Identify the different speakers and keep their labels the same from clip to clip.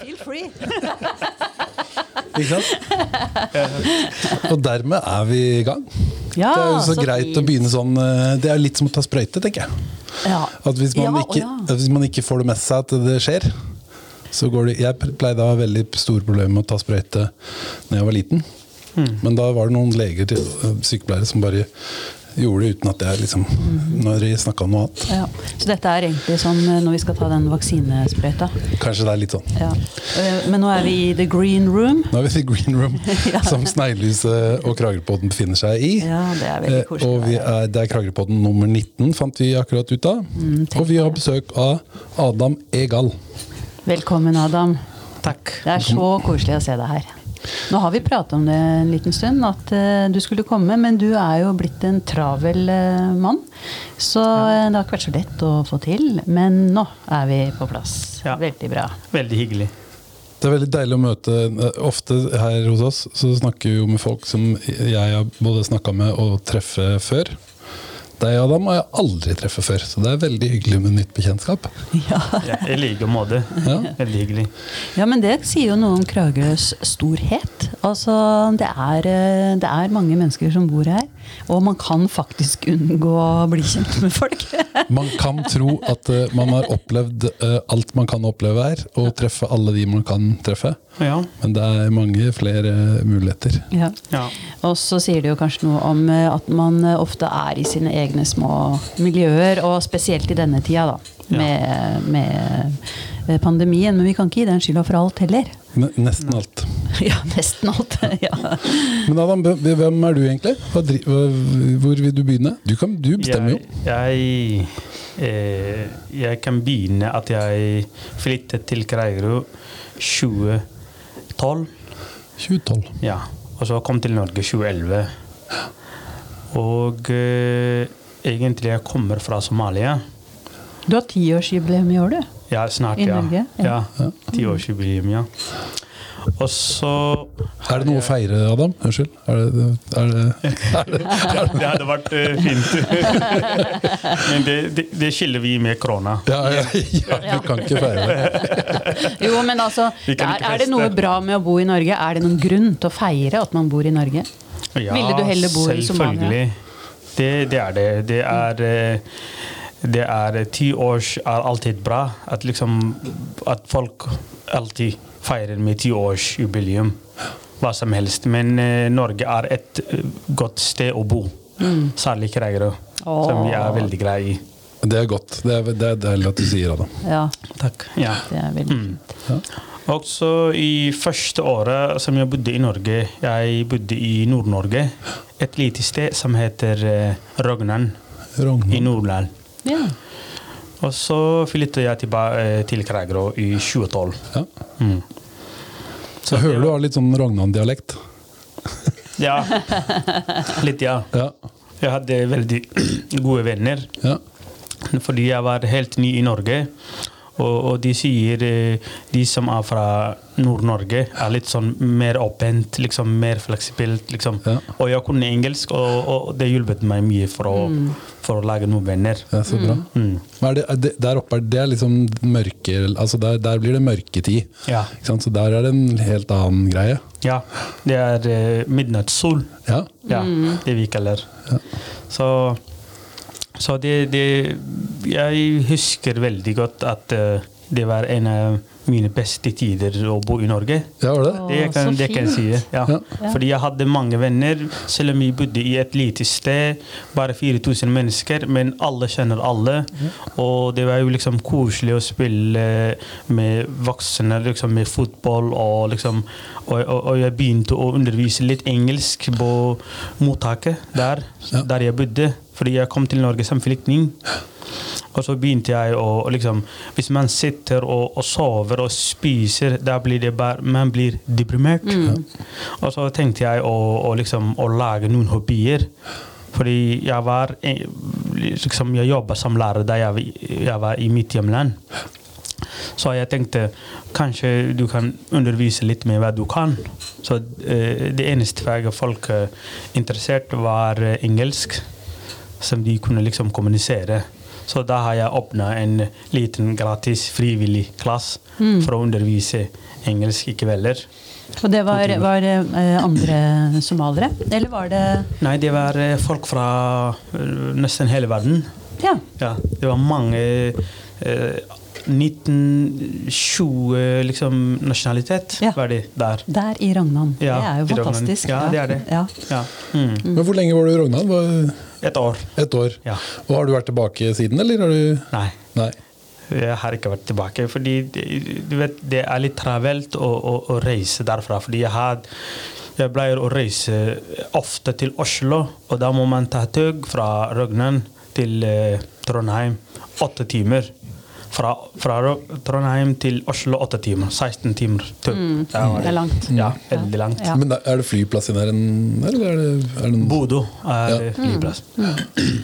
Speaker 1: Feel free.
Speaker 2: Ikke sant? Og dermed er vi i gang.
Speaker 1: Ja,
Speaker 2: det er jo så,
Speaker 1: så
Speaker 2: greit
Speaker 1: fint.
Speaker 2: å begynne sånn eh, Det er litt som å ta sprøyte, tenker jeg.
Speaker 1: Ja.
Speaker 2: At hvis man,
Speaker 1: Ja,
Speaker 2: ikke,
Speaker 1: ja.
Speaker 2: at hvis man ikke får det med seg at det skjer, så går det Jeg pleide å ha veldig store problemer med å ta sprøyte når jeg var liten.
Speaker 1: Mm.
Speaker 2: Men da var det noen leger, til- øh, sykepleiere, som bare gjorde det uten at jeg liksom Når de snakka om noe annet.
Speaker 1: Ja. Så dette er egentlig som eh, når vi skal ta den vaksinesprøyta.
Speaker 2: Kanskje det er litt sånn.
Speaker 1: Ja. Eh, Men nå er vi i the green room.
Speaker 2: Nå er vi i the green room,
Speaker 1: Ja.
Speaker 2: som Sneglehuset og Kragerøpodden befinner seg i.
Speaker 1: Ja, det er veldig
Speaker 2: Eh,
Speaker 1: koselig.
Speaker 2: Og er, det er Kragerøpodden nummer 19, fant vi akkurat ut av.
Speaker 1: Mm,
Speaker 2: og vi har besøk av Adam Egal.
Speaker 1: Velkommen, Adam.
Speaker 3: Takk.
Speaker 1: Det er så koselig å se deg her. Nå har vi pratet om det en liten stund, at eh, du skulle komme, men du er jo blitt en travel eh, mann. Så ja. det har ikke vært så lett å få til, men nå er vi på plass.
Speaker 3: Ja.
Speaker 1: Veldig bra.
Speaker 3: Veldig hyggelig.
Speaker 2: Det er veldig deilig å møte eh, Ofte her hos oss så snakker vi jo med folk som jeg har både snakka med og treffer før. Deg, Adam, har jeg aldri treffet før, så det er veldig hyggelig med nytt bekjentskap.
Speaker 1: Ja.
Speaker 3: Ja, I like måte.
Speaker 2: Ja.
Speaker 3: Veldig hyggelig.
Speaker 1: Ja, men det sier jo noe om Kragerøs storhet. Altså, det er, eh, det er mange mennesker som bor her, og man kan faktisk unngå å bli kjent med folk.
Speaker 2: Man kan tro at uh, man har opplevd uh, alt man kan oppleve her, og treffe alle de man kan treffe.
Speaker 3: Ja.
Speaker 2: Men det er mange flere muligheter.
Speaker 1: Ja.
Speaker 3: ja.
Speaker 1: Og så sier det jo kanskje noe om eh, at man eh, ofte er i sine egne små miljøer, og spesielt i denne tida, da.
Speaker 3: Ja.
Speaker 1: Med, med eh, pandemien. Men vi kan ikke gi den skylda for alt heller.
Speaker 2: Ne- Nesten alt.
Speaker 1: Ja, nesten alt. ja.
Speaker 2: Men Adam, hvem hvem er du egentlig? Hva, dri- hvor vil du begynne? Du, kan, du bestemmer jo.
Speaker 3: Jeg, jeg, eh, jeg kan begynne at jeg flyttet til Kreiro 2012.
Speaker 2: 2012.
Speaker 3: Ja. Og så kom til Norge 2011. Og eh, egentlig jeg kommer fra Somalia.
Speaker 1: Du har tiårsjubileum i år, du.
Speaker 3: Ja, snart,
Speaker 1: I
Speaker 3: ja.
Speaker 1: Norge? Ja.
Speaker 3: Tiårsjubileum, ja. Og så
Speaker 2: Er det noe å feire, Adam? Unnskyld. Er det, er det, er det,
Speaker 3: Det hadde vært eh, fint. Men det, det, det skiller vi med korona.
Speaker 2: ja, ja, ja, vi kan ikke feire det.
Speaker 1: Jo, men altså, er, er det noe bra med å bo i Norge? Er det noen grunn til å feire at man bor i Norge?
Speaker 3: Ja,
Speaker 1: Ville du heller bo i Somalia?
Speaker 3: Selvfølgelig. Det, det er det. Det er, eh, det er eh, Ti år er alltid bra. At, liksom, at folk alltid feirer med tiårsjubileum. Hva som helst. Men eh, Norge er et eh, godt sted å bo. Særlig Kragerø, som vi er veldig glad i.
Speaker 2: Det er godt. Det er, det er deilig at du sier, det.
Speaker 1: Ja,
Speaker 3: Takk. Ja.
Speaker 1: det er veldig
Speaker 3: Mm.
Speaker 1: Ja.
Speaker 3: Også i første året som jeg bodde i Norge, jeg bodde i Nord-Norge. Et lite sted som heter eh, Rognan i
Speaker 2: Rognan.
Speaker 3: Nordland.
Speaker 1: Ja.
Speaker 3: Og så flyttet jeg tilbake eh, til Kragerø i 2012.
Speaker 2: Ja.
Speaker 3: Mm.
Speaker 2: Så jeg hører du har litt sånn Rognan-dialekt.
Speaker 3: Ja. Litt, ja.
Speaker 2: Ja.
Speaker 3: Jeg hadde veldig gode venner.
Speaker 2: ja.
Speaker 3: Fordi jeg var helt ny i Norge. Og, og de sier eh, de som er fra Nord-Norge, er litt sånn mer åpent, liksom mer fleksibelt. Liksom.
Speaker 2: Ja.
Speaker 3: Og jeg kunne engelsk, og, og det hjulpet meg mye for å, for å lage noen venner.
Speaker 2: ja, så bra.
Speaker 3: Mm.
Speaker 2: Men er det, er det, der oppe er det liksom mørke altså der, der blir det mørketid.
Speaker 3: Ja.
Speaker 2: Ikke sant? Så der er det en helt annen greie.
Speaker 3: ja. Det er uh, midnattssol.
Speaker 2: Ja.
Speaker 3: Ja, det vi kaller. Så, så det, det Jeg husker veldig godt at eh, det var en av mine beste tider å bo i Norge.
Speaker 2: ja, var det?
Speaker 3: Det kan, det kan jeg si. Ja.
Speaker 2: Ja.
Speaker 3: Fordi jeg hadde mange venner, selv om vi bodde i et lite sted. Bare 4000 mennesker, men alle kjenner alle. Og det var jo liksom koselig å spille med voksne, liksom med fotball. Og, liksom, og, og, og jeg begynte å undervise litt engelsk på mottaket der,
Speaker 2: Ja.
Speaker 3: der jeg bodde. Fordi jeg kom til Norge som flyktning. Og så begynte jeg å liksom Hvis man sitter og, og sover og spiser, da blir det bare Man blir deprimert. Og så tenkte jeg å, å liksom å lage noen hobbyer. Fordi jeg var liksom Jeg jobba som lærer da jeg, jeg var i mitt hjemland. Så jeg tenkte kanskje du kan undervise litt med hva du kan. Så eh, det eneste faget folk eh, interessert var eh, engelsk, som de kunne liksom kommunisere. Så da har jeg åpna en liten gratis frivillig klasse for å undervise engelsk i kvelder.
Speaker 1: Og det var, var det eh, andre somaliere? Eller var det
Speaker 3: Nei, det var eh, folk fra eh, nesten hele verden.
Speaker 1: Ja.
Speaker 3: Ja, det var mange eh, 1920 liksom, nasjonalitet
Speaker 1: Ja.
Speaker 3: var det der.
Speaker 1: Der i Rognan.
Speaker 3: Ja,
Speaker 1: det er jo fantastisk.
Speaker 3: Ja, det er det.
Speaker 1: Ja.
Speaker 3: Ja. Mm.
Speaker 2: Men hvor lenge var du i Rognan? Var
Speaker 3: Et år.
Speaker 2: Et år.
Speaker 3: Ja.
Speaker 2: Og har du vært tilbake siden, eller har du
Speaker 3: Nei.
Speaker 2: Nei.
Speaker 3: Jeg har ikke vært tilbake, fordi vet, det er litt travelt å, å, å reise derfra. Fordi jeg, har, jeg pleier å reise ofte til Oslo, og da må man ta tog fra Røgnen til eh, Trondheim. Åtte timer. Fra, fra Trondheim til Oslo åtte timer. 16 timer Mm. Ja,
Speaker 1: Det er langt.
Speaker 3: Ja, veldig langt.
Speaker 1: Ja.
Speaker 2: Men er det flyplass i nærheten der, eller er det, er det en,
Speaker 3: Bodø er
Speaker 2: Ja.
Speaker 3: flyplass.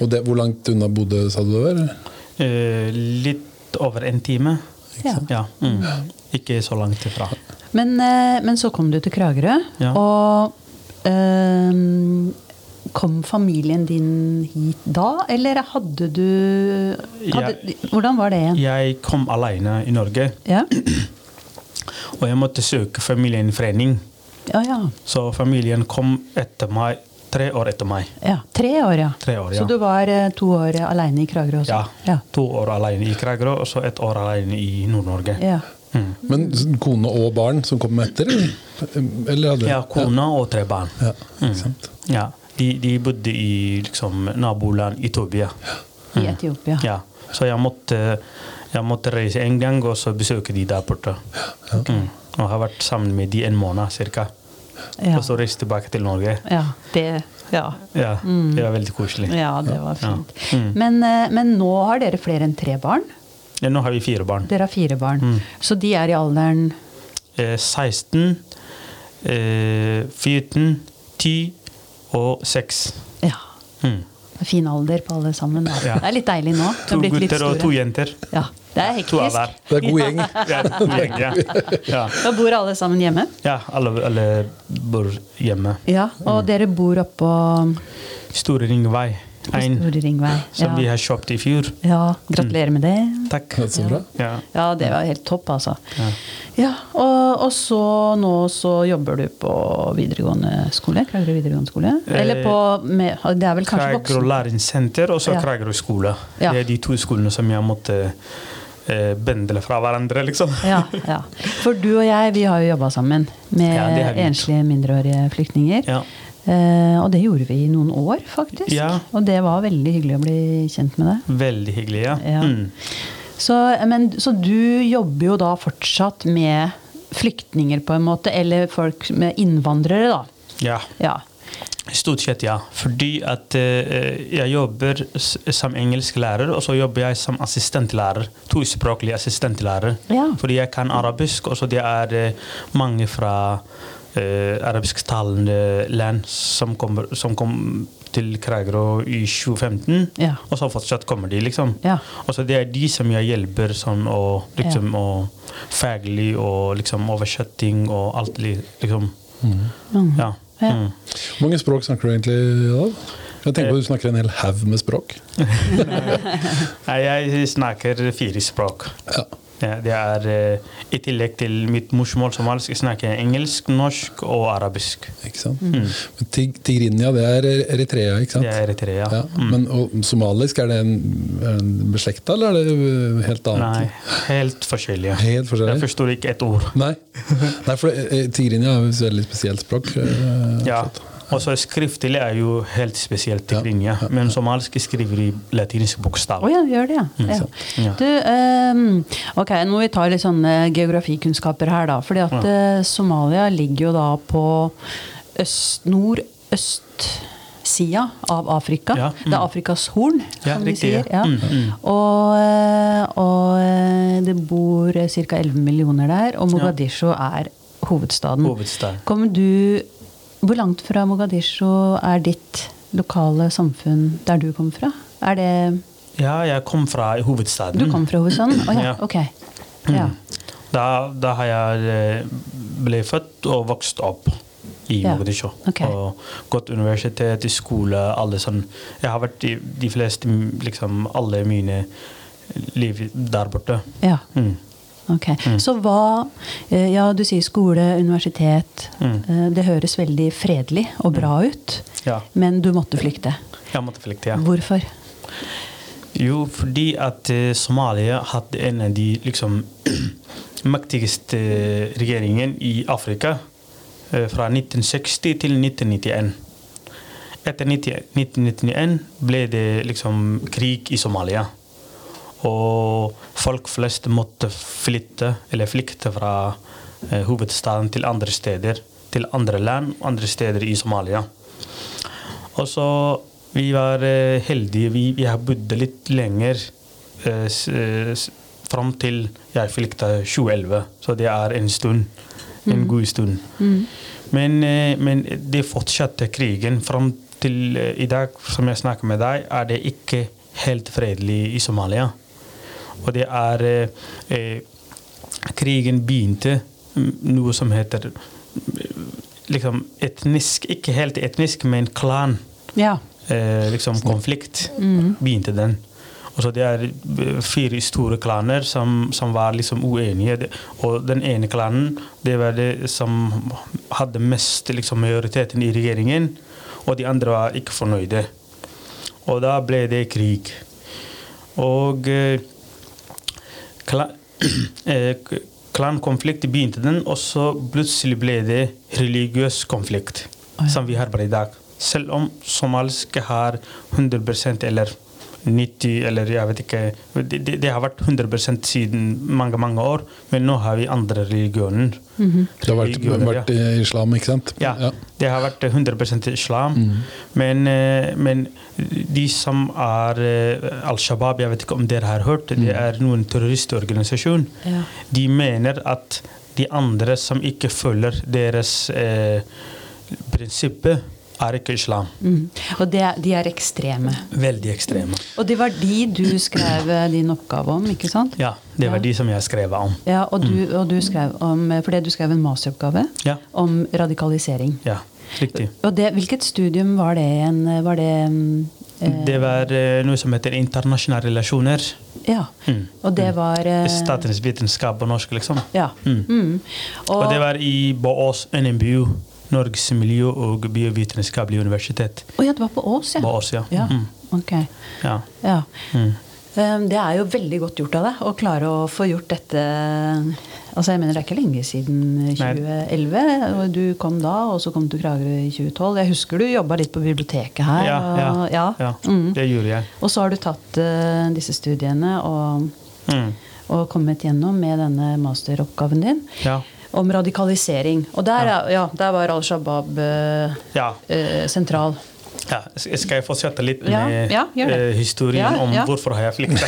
Speaker 2: Og det, hvor langt unna Bodø sa du det var?
Speaker 3: Eh, litt over en time.
Speaker 1: Ja.
Speaker 3: Ja. Mm. Ikke så langt ifra.
Speaker 1: Men, eh, men så kom du til Kragerø,
Speaker 3: Ja.
Speaker 1: og ehm, Kom familien din hit da, eller hadde du hadde, Hvordan var det igjen?
Speaker 3: Jeg kom alene i Norge,
Speaker 1: Ja?
Speaker 3: og jeg måtte søke familiegjenforening.
Speaker 1: Ja, ja.
Speaker 3: Så familien kom etter meg, tre år etter meg.
Speaker 1: ja. Tre år, ja.
Speaker 3: Tre år, ja.
Speaker 1: Så du var eh, to år alene i Kragerø også?
Speaker 3: Ja.
Speaker 1: Ja.
Speaker 3: To år alene i Kragerø, og så et år alene i Nord-Norge.
Speaker 1: ja.
Speaker 3: Mm.
Speaker 2: Men kone og barn som kom etter? Eller, hadde
Speaker 3: Ja, kone og tre barn.
Speaker 2: Ja,
Speaker 3: Mm.
Speaker 2: ikke sant?
Speaker 3: Ja. De, de bodde i liksom, naboland Etopia.
Speaker 1: I Etiopia.
Speaker 3: Ja. Så jeg måtte, jeg måtte reise en gang og så besøke de der borte. Mm. Og har vært sammen med de en måned cirka.
Speaker 1: Ja.
Speaker 3: Og så reise tilbake til Norge.
Speaker 1: Ja, det Ja.
Speaker 3: Ja, Det var veldig koselig.
Speaker 1: Ja, det var
Speaker 3: Ja.
Speaker 1: fint.
Speaker 3: Mm.
Speaker 1: Men, eh, men nå har dere flere enn tre barn?
Speaker 3: Ja, nå har vi fire barn.
Speaker 1: Dere har fire barn.
Speaker 3: Mm.
Speaker 1: Så de er i alderen
Speaker 3: Eh, 16, eh, 14, 10 og seks.
Speaker 1: Ja.
Speaker 3: Mm.
Speaker 1: Fin alder på alle sammen. Da.
Speaker 3: Ja.
Speaker 1: Det er litt deilig nå.
Speaker 3: To gutter og to jenter.
Speaker 1: Ja, det er
Speaker 3: To av
Speaker 1: hektisk.
Speaker 3: hver.
Speaker 2: Det er god gjeng.
Speaker 3: Ja, to gjeng, ja. Ja.
Speaker 1: Da bor alle sammen hjemme.
Speaker 3: ja, alle, alle bor hjemme.
Speaker 1: Ja, Og dere bor oppå
Speaker 3: Store Ringvei.
Speaker 1: Store Ringvei.
Speaker 3: som vi har kjøpt i fjor.
Speaker 1: ja, gratulerer med det.
Speaker 3: Takk.
Speaker 2: Ja, så bra.
Speaker 3: Ja.
Speaker 1: Ja, det var helt topp, altså.
Speaker 3: Ja.
Speaker 1: Ja, og, og så nå så jobber du på videregående skole? Kragerø videregående skole? Eller på med, Det er vel kanskje
Speaker 3: Kragerø læringssenter og så
Speaker 1: Ja.
Speaker 3: Kragerø skole.
Speaker 1: Ja.
Speaker 3: Det er de to skolene som jeg måtte eh, bendle fra hverandre, liksom.
Speaker 1: Ja, ja. For du og jeg, vi har jo jobba sammen med
Speaker 3: Ja, det
Speaker 1: enslige mindreårige flyktninger.
Speaker 3: Ja.
Speaker 1: Eh, og det gjorde vi i noen år, faktisk.
Speaker 3: Ja.
Speaker 1: Og det var veldig hyggelig å bli kjent med deg.
Speaker 3: Veldig hyggelig, ja.
Speaker 1: Ja.
Speaker 3: Mm.
Speaker 1: Så, men, så du jobber jo da fortsatt med flyktninger, på en måte, eller folk med innvandrere, da.
Speaker 3: ja.
Speaker 1: Ja.
Speaker 3: Stort sett, ja. Fordi at eh, jeg jobber som engelsklærer, og så jobber jeg som assistentlærer. Tospråklig assistentlærer.
Speaker 1: Ja.
Speaker 3: Fordi jeg kan arabisk, og så det er eh, mange fra arabisktalende land som, kom, som kom til Kragerø i 2015.
Speaker 1: Ja.
Speaker 3: Og så fortsatt kommer de, liksom.
Speaker 1: Ja.
Speaker 3: Og så det er de som jeg hjelper sånn, og liksom, og faglig og liksom oversetting og alt, liksom.
Speaker 1: Mm.
Speaker 3: Ja.
Speaker 1: Ja.
Speaker 3: Mm.
Speaker 2: Hvor mange språk snakker du egentlig da? Jeg tenker på at Du snakker en hel haug med språk.
Speaker 3: Nei, jeg snakker fire språk.
Speaker 2: Ja.
Speaker 3: Ja, det er eh, I tillegg til mitt morsmål somalisk, jeg snakker engelsk, norsk og arabisk.
Speaker 2: Ikke sant?
Speaker 3: Mm.
Speaker 2: Men Tig Tigrinia, det er Eritrea, ikke sant?
Speaker 3: Det er Eritrea.
Speaker 2: Ja.
Speaker 3: Mm.
Speaker 2: Men og, somalisk, er det en, en beslekta, eller er det uh, helt annet?
Speaker 3: Nei, helt forskjellig.
Speaker 2: Helt forskjellig?
Speaker 3: Jeg forstår ikke et ord.
Speaker 2: Nei. Nei, for Tigrinia er jo et veldig spesielt språk. eh,
Speaker 3: Ja.
Speaker 2: så-
Speaker 3: Og så skriftlig er jo helt spesielt
Speaker 2: til
Speaker 3: Grinja,
Speaker 2: ja,
Speaker 3: Men somalisk skriver i latinsk bokstav.
Speaker 1: Oh, ja, gjør det, ja.
Speaker 3: Mm,
Speaker 1: ja.
Speaker 3: Ja.
Speaker 1: Du, um, ok, nå må vi ta litt sånne geografikunnskaper her, da. Fordi at
Speaker 3: Ja.
Speaker 1: eh, Somalia ligger jo da på øst, nord-øst-sida av Afrika.
Speaker 3: Ja,
Speaker 1: Det er
Speaker 3: mm.
Speaker 1: Afrikas horn,
Speaker 3: Ja,
Speaker 1: som vi
Speaker 3: riktig,
Speaker 1: sier.
Speaker 3: ja.
Speaker 1: Ja.
Speaker 3: Mm, mm.
Speaker 1: Og, eh, og eh, det bor ca. 11 millioner der, og Mogadishu er hovedstaden.
Speaker 3: Hovedstad.
Speaker 1: Kommer du Hvor langt fra Mogadishu er ditt lokale samfunn der du kommer fra? Er det
Speaker 3: Ja, jeg kom fra hovedstaden.
Speaker 1: Du kom fra hovedstaden? Å ja,
Speaker 3: Ja.
Speaker 1: ok. Ja.
Speaker 3: Da, da har jeg eh, ble født og vokst opp i
Speaker 1: Ja,
Speaker 3: Mogadishu.
Speaker 1: Okay.
Speaker 3: Og gått universitet, skole, alle sånn. Jeg har vært i de fleste, liksom alle mine liv der borte.
Speaker 1: Ja.
Speaker 3: Mm.
Speaker 1: Ok. Så hva eh, Ja, du sier skole, universitet.
Speaker 3: Mm.
Speaker 1: Eh, Det høres veldig fredelig og bra ut.
Speaker 3: Ja,
Speaker 1: Men du måtte flykte.
Speaker 3: jeg måtte flykte, ja.
Speaker 1: Hvorfor?
Speaker 3: Jo, fordi at eh, Somalia hadde en av de liksom mektigste regjeringen i Afrika fra 1960 til 1991. Etter 1991 ble det liksom krig i Somalia. Og folk flest måtte flytte, eller flykte fra eh, hovedstaden til andre steder. Til andre land, andre steder i Somalia. Og så vi var eh, heldige. Vi, vi har bodd litt lenger eh, eh, fram til jeg flykta 2011. Så det er en stund. En god stund. Men, eh, men det fortsatte krigen. Fram til i dag, som jeg snakker med deg, er det ikke helt fredelig i Somalia. Og det er eh, eh, Krigen begynte mm, noe som heter mm, liksom etnisk Ikke helt etnisk, men klan.
Speaker 1: Ja.
Speaker 3: Eh, liksom konflikt begynte den. Og så Det er eh, fire store klaner som, som var liksom uenige. Og den ene klanen det var det som hadde mest liksom, majoriteten i regjeringen, og de andre var ikke fornøyde. Og da ble det krig. Og eh, kla, eh, klankonflikt begynte den, og så plutselig ble det religiøs konflikt,
Speaker 1: oh, ja.
Speaker 3: som vi har bare i dag. Selv om somaliske har 100% eller 90 eller jeg vet ikke Det, det, det har vært 100% siden mange mange år, men nå har vi andre religioner.
Speaker 2: Det har vært,
Speaker 3: Religioner, ja.
Speaker 2: vært i islam, ikke sant?
Speaker 3: Ja, det har vært 100% islam. Men, -hmm. men de som er eh, Al Shabaab, jeg vet ikke om dere har hørt, det er noen terroristorganisasjon.
Speaker 1: Ja.
Speaker 3: De mener at de andre som ikke følger deres eh, prinsipper, er ikke islam.
Speaker 1: Mm. Og det, de er ekstreme.
Speaker 3: Veldig ekstreme.
Speaker 1: Og det var de du skrev eh, din oppgave om, ikke sant?
Speaker 3: Ja, det var
Speaker 1: Ja.
Speaker 3: de som jeg skrev om.
Speaker 1: Ja, og du, og du skrev om Fordi du skrev en masteroppgave
Speaker 3: Ja.
Speaker 1: om radikalisering.
Speaker 3: Ja, riktig.
Speaker 1: Og det, hvilket studium var det igjen? Var det mm, eh,
Speaker 3: Det var eh, noe som heter internasjonale relasjoner.
Speaker 1: Ja.
Speaker 3: Mm.
Speaker 1: Og det var eh,
Speaker 3: Statens vitenskap på norsk, liksom.
Speaker 1: Ja.
Speaker 3: Mm.
Speaker 1: Mm.
Speaker 3: Og det var i Båås NMBU, Norges miljø- og biovitenskapelige universitet.
Speaker 1: Å ja, det var på Ås, ja.
Speaker 3: Båås, ja.
Speaker 1: ja.
Speaker 3: Mm.
Speaker 1: Ok.
Speaker 3: Ja.
Speaker 1: Ja.
Speaker 3: Mm.
Speaker 1: Um, Det er jo veldig godt gjort av deg å klare å få gjort dette Altså jeg mener Det er ikke lenge siden 2011. og Du kom da, og så kom du til Kragerø i 2012. Jeg husker du jobba litt på biblioteket her.
Speaker 3: Ja, ja,
Speaker 1: og, ja.
Speaker 3: ja.
Speaker 1: Mm.
Speaker 3: Det gjorde jeg.
Speaker 1: og så har du tatt uh, disse studiene og,
Speaker 3: Mm.
Speaker 1: og kommet gjennom med denne masteroppgaven din
Speaker 3: Ja.
Speaker 1: Om radikalisering. Og der,
Speaker 3: Ja.
Speaker 1: ja. der var Al Shabaab eh,
Speaker 3: Ja.
Speaker 1: eh, sentral.
Speaker 3: ja. Skal jeg fortsette litt med
Speaker 1: ja, ja,
Speaker 3: eh, historien
Speaker 1: Ja,
Speaker 3: om hvorfor har jeg flykta?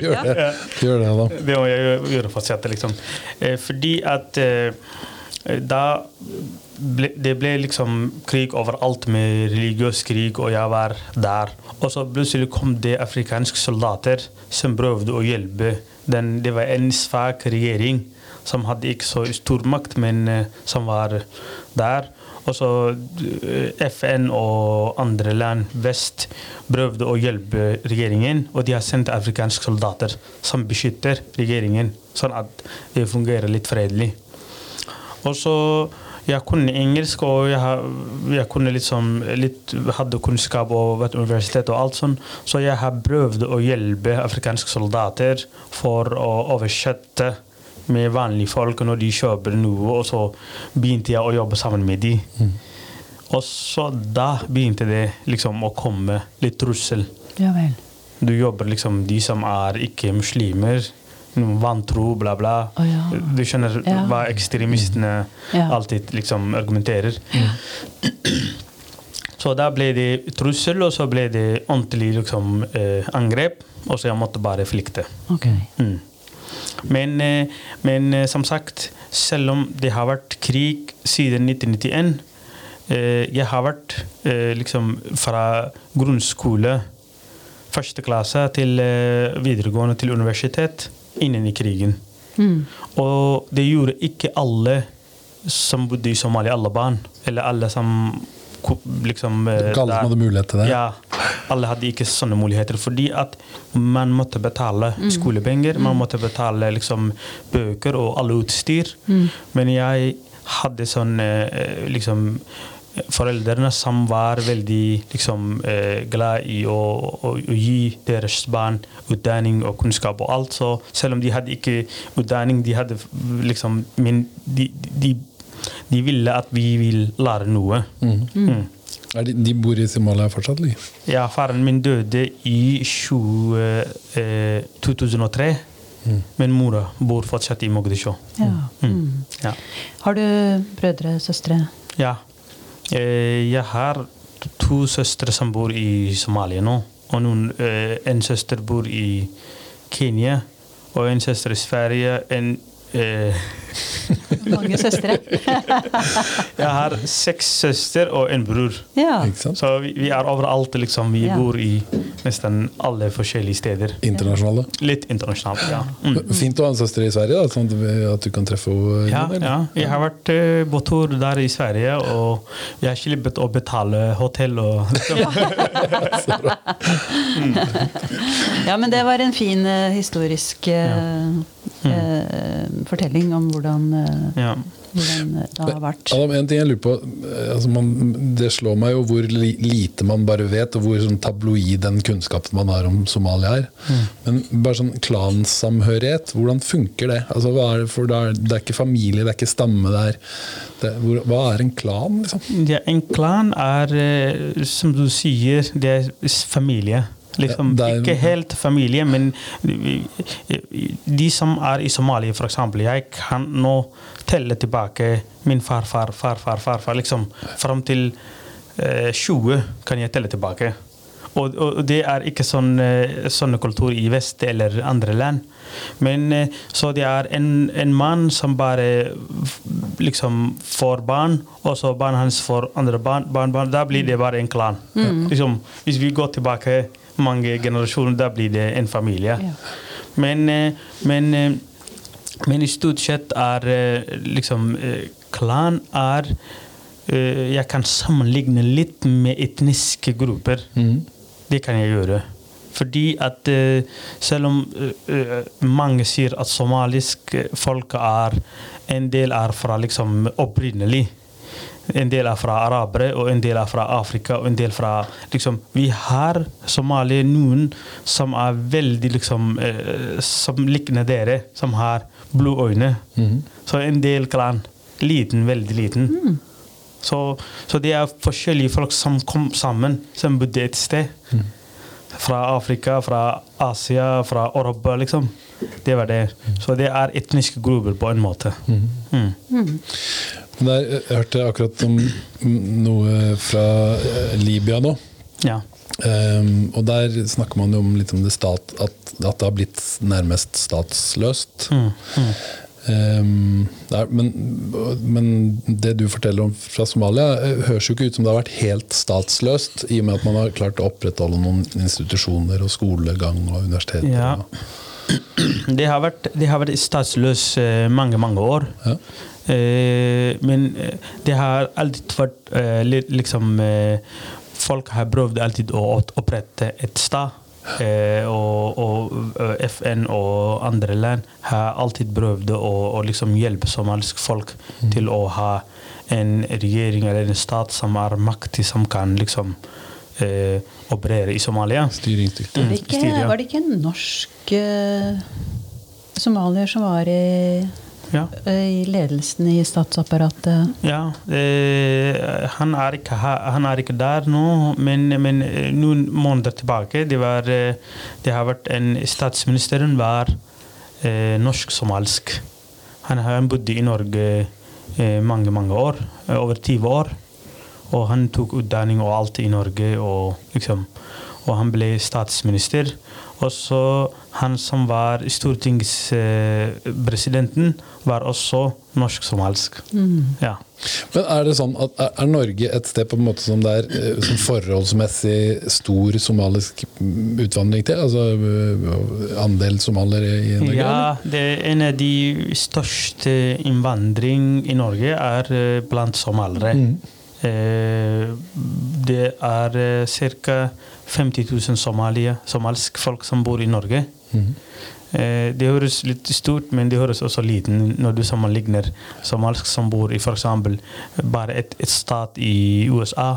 Speaker 2: Gjør det, Gjør det da.
Speaker 3: Det må jeg gjøre- gjøre fortsette, liksom. Eh, fordi at eh, da ble, Det ble liksom krig overalt med religiøs krig, og jeg var der. Og så plutselig kom det afrikanske soldater som prøvde å hjelpe. Den, det var en svak regjering som hadde ikke så stor makt, men eh, som var der. Og så eh, FN og andre land vest prøvde å hjelpe regjeringen, og de har sendt afrikanske soldater som beskytter regjeringen, sånn at det fungerer litt fredelig. Og så jeg kunne engelsk, og jeg, jeg kunne liksom litt, hadde kunnskap og vært universitet og alt sånn, så jeg har prøvd å hjelpe afrikanske soldater for å oversette med vanlige folk når de kjøper noe, og så begynte jeg å jobbe sammen med de. Og så da begynte det liksom å komme litt trussel.
Speaker 1: Ja vel.
Speaker 3: Du jobber liksom de som er ikke muslimer, vantro, bla, bla.
Speaker 1: Oh, ja.
Speaker 3: Du skjønner
Speaker 1: Ja.
Speaker 3: hva ekstremistene
Speaker 1: Ja.
Speaker 3: alltid liksom argumenterer. Så da ble det trussel, og så ble det ordentlig liksom, eh, angrep. Og så jeg måtte bare flykte.
Speaker 1: Ok.
Speaker 3: Mm. Men, eh, men eh, som sagt, selv om det har vært krig siden 1991 eh, Jeg har vært liksom fra grunnskole, første klasse, til videregående til universitet innen i krigen.
Speaker 1: Mm.
Speaker 3: Og det gjorde ikke alle som bodde i Somalia, alle barn. Eller alle som liksom
Speaker 2: Ikke alle som hadde mulighet til det.
Speaker 3: Ja, alle hadde ikke sånne muligheter. Fordi at man måtte betale skolepenger, man måtte betale liksom, bøker og alle utstyr. Men jeg hadde sånn eh, liksom Foreldrene som var veldig liksom, eh, glad i å, å, å gi deres barn utdanning og kunnskap og alt. Så selv om de hadde ikke utdanning, de hadde liksom Men de, de, de ville at vi vil lære noe. Mm.
Speaker 2: Er de, de bor i Somalia fortsatt, eller?
Speaker 3: Ja, faren min døde i 20, eh, 2003. Men mora bor fortsatt i Mogadishu.
Speaker 1: Ja.
Speaker 3: Mm. Ja.
Speaker 1: Har du brødre, søstre?
Speaker 3: ja. Eh, jeg har to søstre som bor i Somalia nå. Og noen, eh, en søster bor i Kenya, og en søster i Sverige. En, eh,
Speaker 1: Mange søstre?
Speaker 3: jeg har seks søster og en bror.
Speaker 1: Ja.
Speaker 3: Så vi, vi er overalt. liksom. Vi
Speaker 1: Ja.
Speaker 3: bor i nesten alle forskjellige steder.
Speaker 2: Internasjonale.
Speaker 3: Litt internasjonalt, ja. Mm.
Speaker 2: Fint å ha en søster i Sverige, da, sånn at du- kan treffe henne.
Speaker 3: Ja, ja, jeg har vært uh, på tur der i Sverige, og jeg har sluppet å betale hotell og
Speaker 1: ja, men det var en fin uh, historisk eh, eh, fortelling om hvordan, eh,
Speaker 3: ja.
Speaker 1: hvordan det har vært.
Speaker 2: Adam, en ting jeg lurer på eh, altså man, Det slår meg jo hvor lite man bare vet, og hvor sånn tabloid den kunnskapen man har om Somalia er. Men bare sånn klansamhørighet, hvordan funker det? Altså, hva er det, for det, er, det er ikke familie, det er ikke stamme. Det er, det, hvor, hva er en klan, liksom?
Speaker 3: ja, En klan er, eh, som du sier, det er familie. Liksom,
Speaker 2: Ja, er-
Speaker 3: Ikke helt familie, men de som er i Somalia, f.eks. Jeg kan nå telle tilbake min farfar, farfar, farfar. liksom Fram til eh, 20 kan jeg telle tilbake. Og, og det er ikke sånn, sånn sånne kultur i vest eller andre land. Men eh, så det er en, en mann som bare liksom får barn, og så barna hans får andre barn, barn, barn. Da blir det bare en klan. Liksom, hvis vi går tilbake mange generasjoner, da blir det en familie.
Speaker 1: Ja.
Speaker 3: Men, eh, men, eh, men i stort sett er liksom Klan er Jeg kan sammenligne litt med etniske grupper. Det kan jeg gjøre. Fordi at eh, selv om eh, eh, mange sier at somalisk folk er En del er fra liksom opprinnelig. En del er fra arabere, og en del er fra Afrika. og en del fra liksom, Vi har somalier, noen som er veldig liksom Som likner dere, som har blå øyne. Så en del klan. Liten, veldig liten. Så, så det er forskjellige folk som kom sammen, som bodde et sted. Fra Afrika, fra Asia, fra Europa, liksom. Det var det. Så det er etniske grupper på en måte. Mm.
Speaker 2: Men Der, jeg hørte akkurat om noe fra eh, Libya nå.
Speaker 3: Ja.
Speaker 2: Um, og der snakker man jo om litt om det stat, at, at det har blitt nærmest statsløst.
Speaker 3: Mm. Mm.
Speaker 2: Ehm, er, men, men det du forteller om fra Somalia, eh, høres jo ikke ut som det har vært helt statsløst, i og med at man har klart å opprettholde noen institusjoner og skolegang og universiteter.
Speaker 3: Ja. Det har vært, det har vært statsløs eh, mange, mange år.
Speaker 2: Ja.
Speaker 3: Eh, men eh, det har alltid vært eh, liksom eh, Folk har prøvd alltid å opprette et stat. Eh, og, og eh, FN og andre land har alltid prøvd å, å liksom hjelpe somaliske folk til å ha en regjering eller en stat som er maktig, som kan liksom eh, operere i Somalia.
Speaker 2: Styringsdyktig.
Speaker 1: Var det ikke,
Speaker 3: styre,
Speaker 1: var det ikke en norsk eh, somalier som var i,
Speaker 3: Ja.
Speaker 1: i ledelsen i statsapparatet?
Speaker 3: Ja, eh, han, er ikke, han er ikke der nå, men, men eh, noen måneder tilbake det, var, eh, det har vært en Statsministeren var eh, norsk-somalisk. Han har bodd i Norge eh, mange, mange år. eh, Over 20 år. Og han tok utdanning og alt i Norge. Og, liksom, og han ble statsminister. Og så han som var stortingspresidenten, var også norsk-somalisk. Ja.
Speaker 2: Men er det sånn at er- er Norge et sted på en måte som det er eh, som forholdsmessig stor somalisk mm, utvandring til? Altså eh, andel somaliere i Norge?
Speaker 3: Ja, det er en av de største innvandring i Norge er eh, blant somaliere. Mm. Det er ca. 50 000 somalier, somalisk folk som bor i Norge. Eh, Det høres litt stort, men det høres også liten når du sammenligner somalisk som bor i f.eks. bare et, et stat i USA,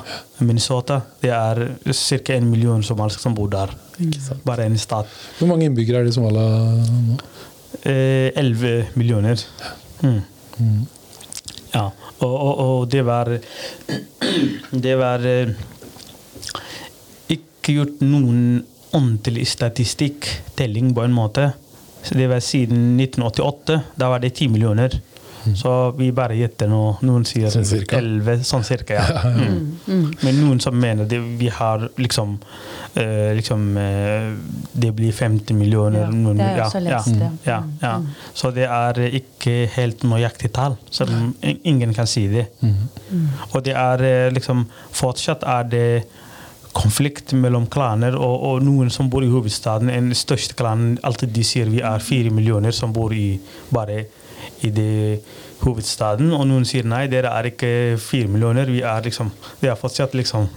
Speaker 3: Minnesota. Det er ca. en million somalsk som bor der. Bare en stat.
Speaker 2: Hvor mange innbyggere er det i Somalia nå?
Speaker 3: Eh, 11 millioner. Mm. Ja, og, og, og det var Det var eh, ikke gjort noen ordentlig statistikk, telling på en måte. Så det var siden 1988. Da var det 10 millioner. Så vi bare gjetter nå. Noen sier
Speaker 2: Sånn cirka.
Speaker 3: 11, sånn cirka, ja. Mm. Men noen som mener det, vi har liksom, eh, liksom eh, Det blir 50 millioner.
Speaker 1: Ja,
Speaker 3: noen,
Speaker 1: det har jeg også
Speaker 3: ja,
Speaker 1: lest,
Speaker 3: ja,
Speaker 1: ja.
Speaker 3: ja, ja. Så det er ikke helt nøyaktig tall. Så ingen kan si det. Og det er eh, liksom Fortsatt er det konflikt mellom klaner og, og noen som bor i hovedstaden. Den største klanen alltid de sier vi er fire millioner som bor i bare i det hovedstaden. Og noen sier nei, dere er ikke fire millioner. Vi er liksom Det er fortsatt liksom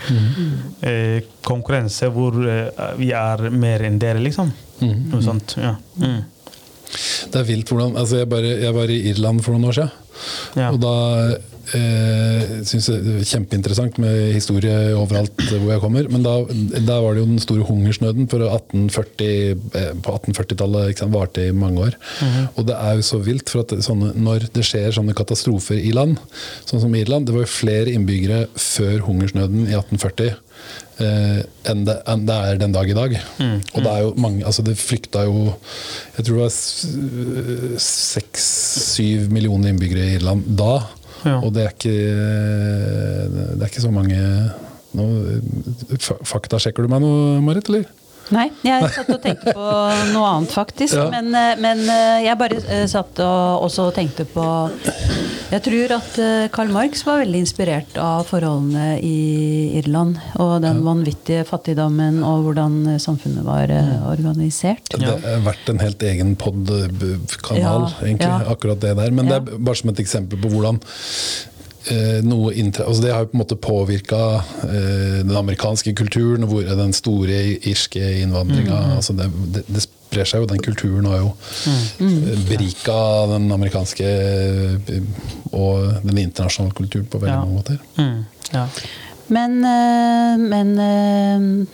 Speaker 3: eh, konkurranse hvor eh, vi er mer enn dere, liksom. Noe sånt. Ja. Mm.
Speaker 2: Det er vilt hvordan altså jeg, bare, jeg var i Irland for noen år siden.
Speaker 3: Ja.
Speaker 2: Og da eh, synes det er kjempeinteressant med historie overalt hvor jeg kommer. Men da, da var det jo den store hungersnøden for 1840, eh, på 1840-tallet. ikke sant, Varte i mange år. Og det er jo så vilt, for at sånne, når det skjer sånne katastrofer i land, sånn som Irland Det var jo flere innbyggere før hungersnøden i 1840 eh, enn, det, enn det er den dag i dag. Og det er jo mange altså Det flykta jo Jeg tror det var seks-syv millioner innbyggere i Irland da. Og det er ikke Det er ikke så mange nå, fa- Faktasjekker du meg nå, Marit? eller?
Speaker 1: Nei, jeg satt og tenkte på noe annet, faktisk.
Speaker 2: Ja.
Speaker 1: Men, eh, men eh, jeg bare eh, satt og også tenkte på Jeg tror at Karl Marx var veldig inspirert av forholdene i Irland. Og den vanvittige fattigdommen og hvordan samfunnet var eh, organisert.
Speaker 2: Det har vært en helt egen pod-kanal,
Speaker 1: Ja,
Speaker 2: egentlig,
Speaker 1: ja.
Speaker 2: akkurat det der. Men
Speaker 1: Ja.
Speaker 2: det er bare som et eksempel på hvordan noe inntre altså Det har på en måte påvirka eh, den amerikanske kulturen, og hvor den store irske innvandringa
Speaker 1: Mm.
Speaker 2: altså det, det, det sprer seg jo. Den kulturen har jo
Speaker 1: Mm.
Speaker 2: eh, berika den amerikanske eh, og den internasjonale kulturen på veldig
Speaker 3: Ja.
Speaker 2: mange måter.
Speaker 3: Mm. Ja.
Speaker 1: Men, eh, men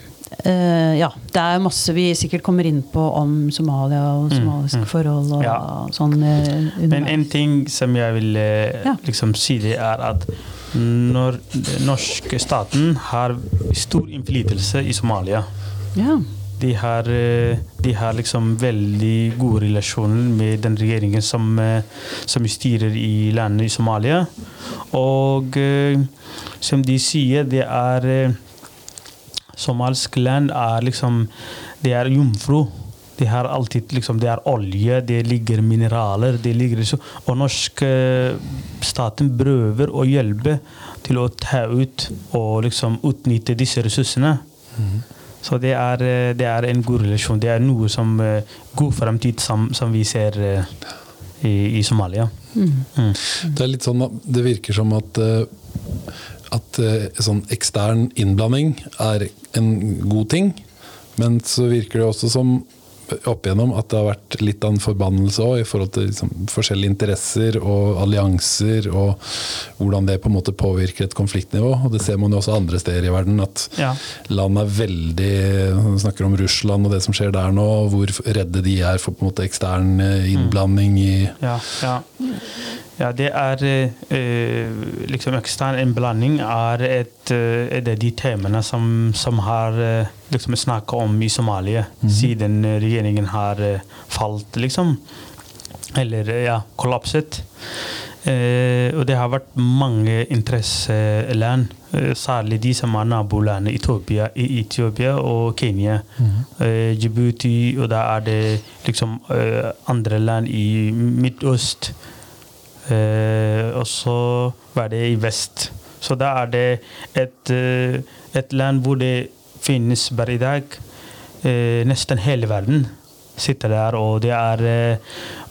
Speaker 1: eh, ja, det er masse vi sikkert kommer inn på om Somalia og somaliske forhold og
Speaker 3: Ja.
Speaker 1: sånn. uh,
Speaker 3: Men en ting som jeg vil uh,
Speaker 1: Ja.
Speaker 3: liksom si, det er at når den norske staten har stor innflytelse i Somalia
Speaker 1: ja.
Speaker 3: de har, de har liksom veldig gode relasjoner med den regjeringen som, som styrer i landet i Somalia. Og som de sier, det er Somalisk land er liksom Det er jomfru. De har alltid liksom, Det er olje, det ligger mineraler det ligger, så- Og norsk eh, staten prøver å hjelpe til å ta ut og liksom utnytte disse ressursene. Så det er, eh, det er en god relasjon. Det er noe som eh, god fremtid som, som vi ser i, i Somalia. Mm.
Speaker 2: Det er litt sånn det virker som at, at eh, sånn ekstern innblanding er en god ting, men så virker det også som opp igjennom at det har vært litt av en forbannelse òg, i forhold til liksom, forskjellige interesser og allianser, og hvordan det på en måte påvirker et konfliktnivå. Og det ser man jo også andre steder i verden, at
Speaker 3: Ja.
Speaker 2: land er veldig Vi snakker om Russland og det som skjer der nå, hvor redde de er for på en måte ekstern eh, innblanding i
Speaker 3: Ja, ja. Ja, det er eh, liksom ekstern innblanding er et, eh, et av de temaene som, som har eh, liksom snakket om i Somalia siden eh, regjeringen har falt, liksom. Eller ja, kollapset. Eh, og det har vært mange interesseland eh, særlig de som er nabolandene Etiopia, i Etiopia og Kenya. Eh, Djibouti, og da er det liksom eh, andre land i Midtøst. Eh, og så var det i vest. Så da er det et, eh, et land hvor det finnes bare i dag eh, nesten hele verden sitter der, og det er, eh,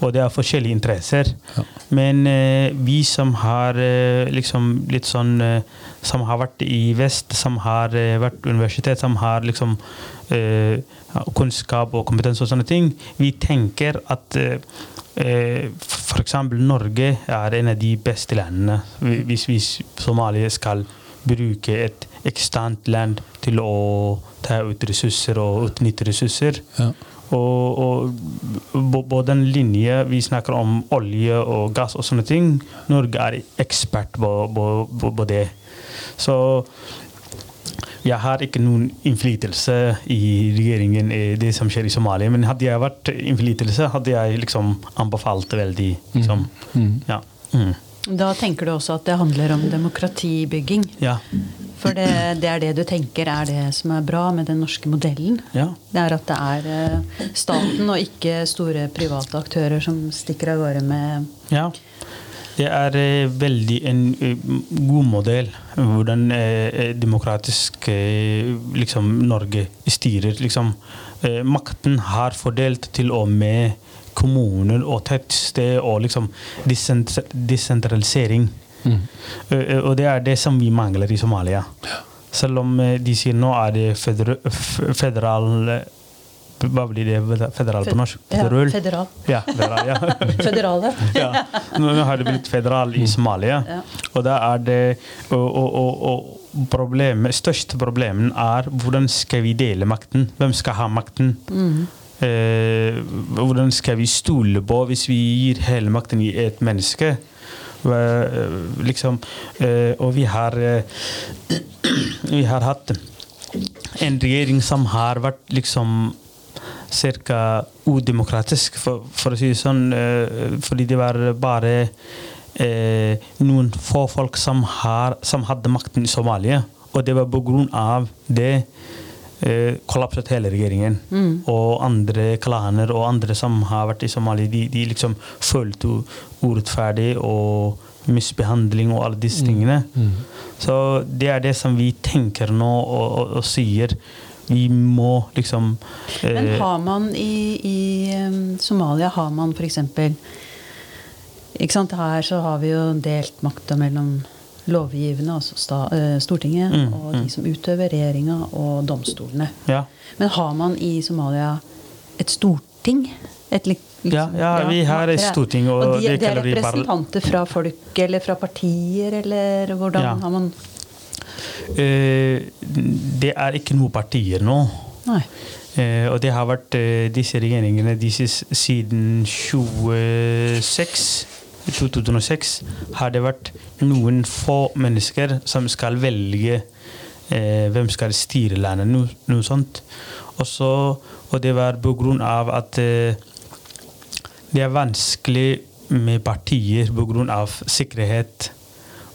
Speaker 3: og det er forskjellige interesser. Men eh, vi som har eh, liksom litt sånn Som har vært i vest, som har vært universitet, som har liksom kunnskap og kompetanse og sånne ting, vi tenker at f.eks. Norge er en av de beste landene hvis vi s- Somalia skal bruke et eksternt land til å ta ut ressurser og utnytte ressurser.
Speaker 2: Ja.
Speaker 3: Og, og både den linje vi snakker om olje og gass og sånne ting, Norge er ekspert på, på, på, det. Så jeg har ikke noen innflytelse i regjeringen i det som skjer i Somalia. Men hadde jeg vært innflytelse, hadde jeg liksom anbefalt det veldig. Liksom. Ja. Mm.
Speaker 1: Da tenker du også at det handler om demokratibygging.
Speaker 3: ja.
Speaker 1: For det, det er det du tenker er det som er bra med den norske modellen.
Speaker 3: Ja.
Speaker 1: Det er at det er eh, staten og ikke store private aktører som stikker av gårde med
Speaker 3: Ja. Det er eh, veldig en eh, god modell hvordan demokratisk liksom Norge styrer. Liksom, makten har fordelt til og med kommuner og tettsted og liksom desentralisering. Mm. eh, og det er det som vi mangler i Somalia. Selv om eh, de sier nå er det feder federal eh, Hva blir det federal på norsk?
Speaker 1: Ja,
Speaker 3: Federal?
Speaker 1: federal.
Speaker 3: Ja, federal, ja.
Speaker 1: Federale.
Speaker 3: ja. Nå har det blitt federal i Somalia.
Speaker 1: Ja.
Speaker 3: Og da er det og, og, og, problemet, største problemet er hvordan skal vi dele makten? Hvem skal ha makten? Eh, hvordan skal vi stole på hvis vi gir hele makten i et menneske? Eh, liksom, eh, og vi har eh, Vi har hatt en regjering som har vært liksom ca. udemokratisk, for, for å si det sånn. eh, fordi det var bare eh, noen få folk som, har, som hadde makten i Somalia. Og det var på grunn av det eh, kollapset hele regjeringen. Og andre klaner og andre som har vært i Somalia, de, de liksom følte urettferdig og misbehandling og alle disse tingene. Så det er det som vi tenker nå og, og, og sier. Vi må liksom
Speaker 1: Men
Speaker 3: eh,
Speaker 1: har man i, i Somalia har man f.eks. Ikke sant, Her så har vi jo delt makta mellom lovgivende, altså eh, Stortinget,
Speaker 3: Mm,
Speaker 1: og de som utøver regjeringa, og domstolene.
Speaker 3: Ja.
Speaker 1: Men har man i Somalia et storting? Et, liksom,
Speaker 3: Ja, ja, vi har et storting, og
Speaker 1: de,
Speaker 3: det
Speaker 1: det er representanter fra folk eller fra partier, eller hvordan
Speaker 3: Ja.
Speaker 1: har man
Speaker 3: Eh, det er ikke noe partier nå.
Speaker 1: Nei.
Speaker 3: Eh, og det har vært eh, disse regjeringene disse, siden 26, 2006 har det vært noen få mennesker som skal velge eh, hvem skal styre landet, noe, noe sånt. Også, og det var på grunn av at eh, det er vanskelig med partier på grunn av sikkerhet.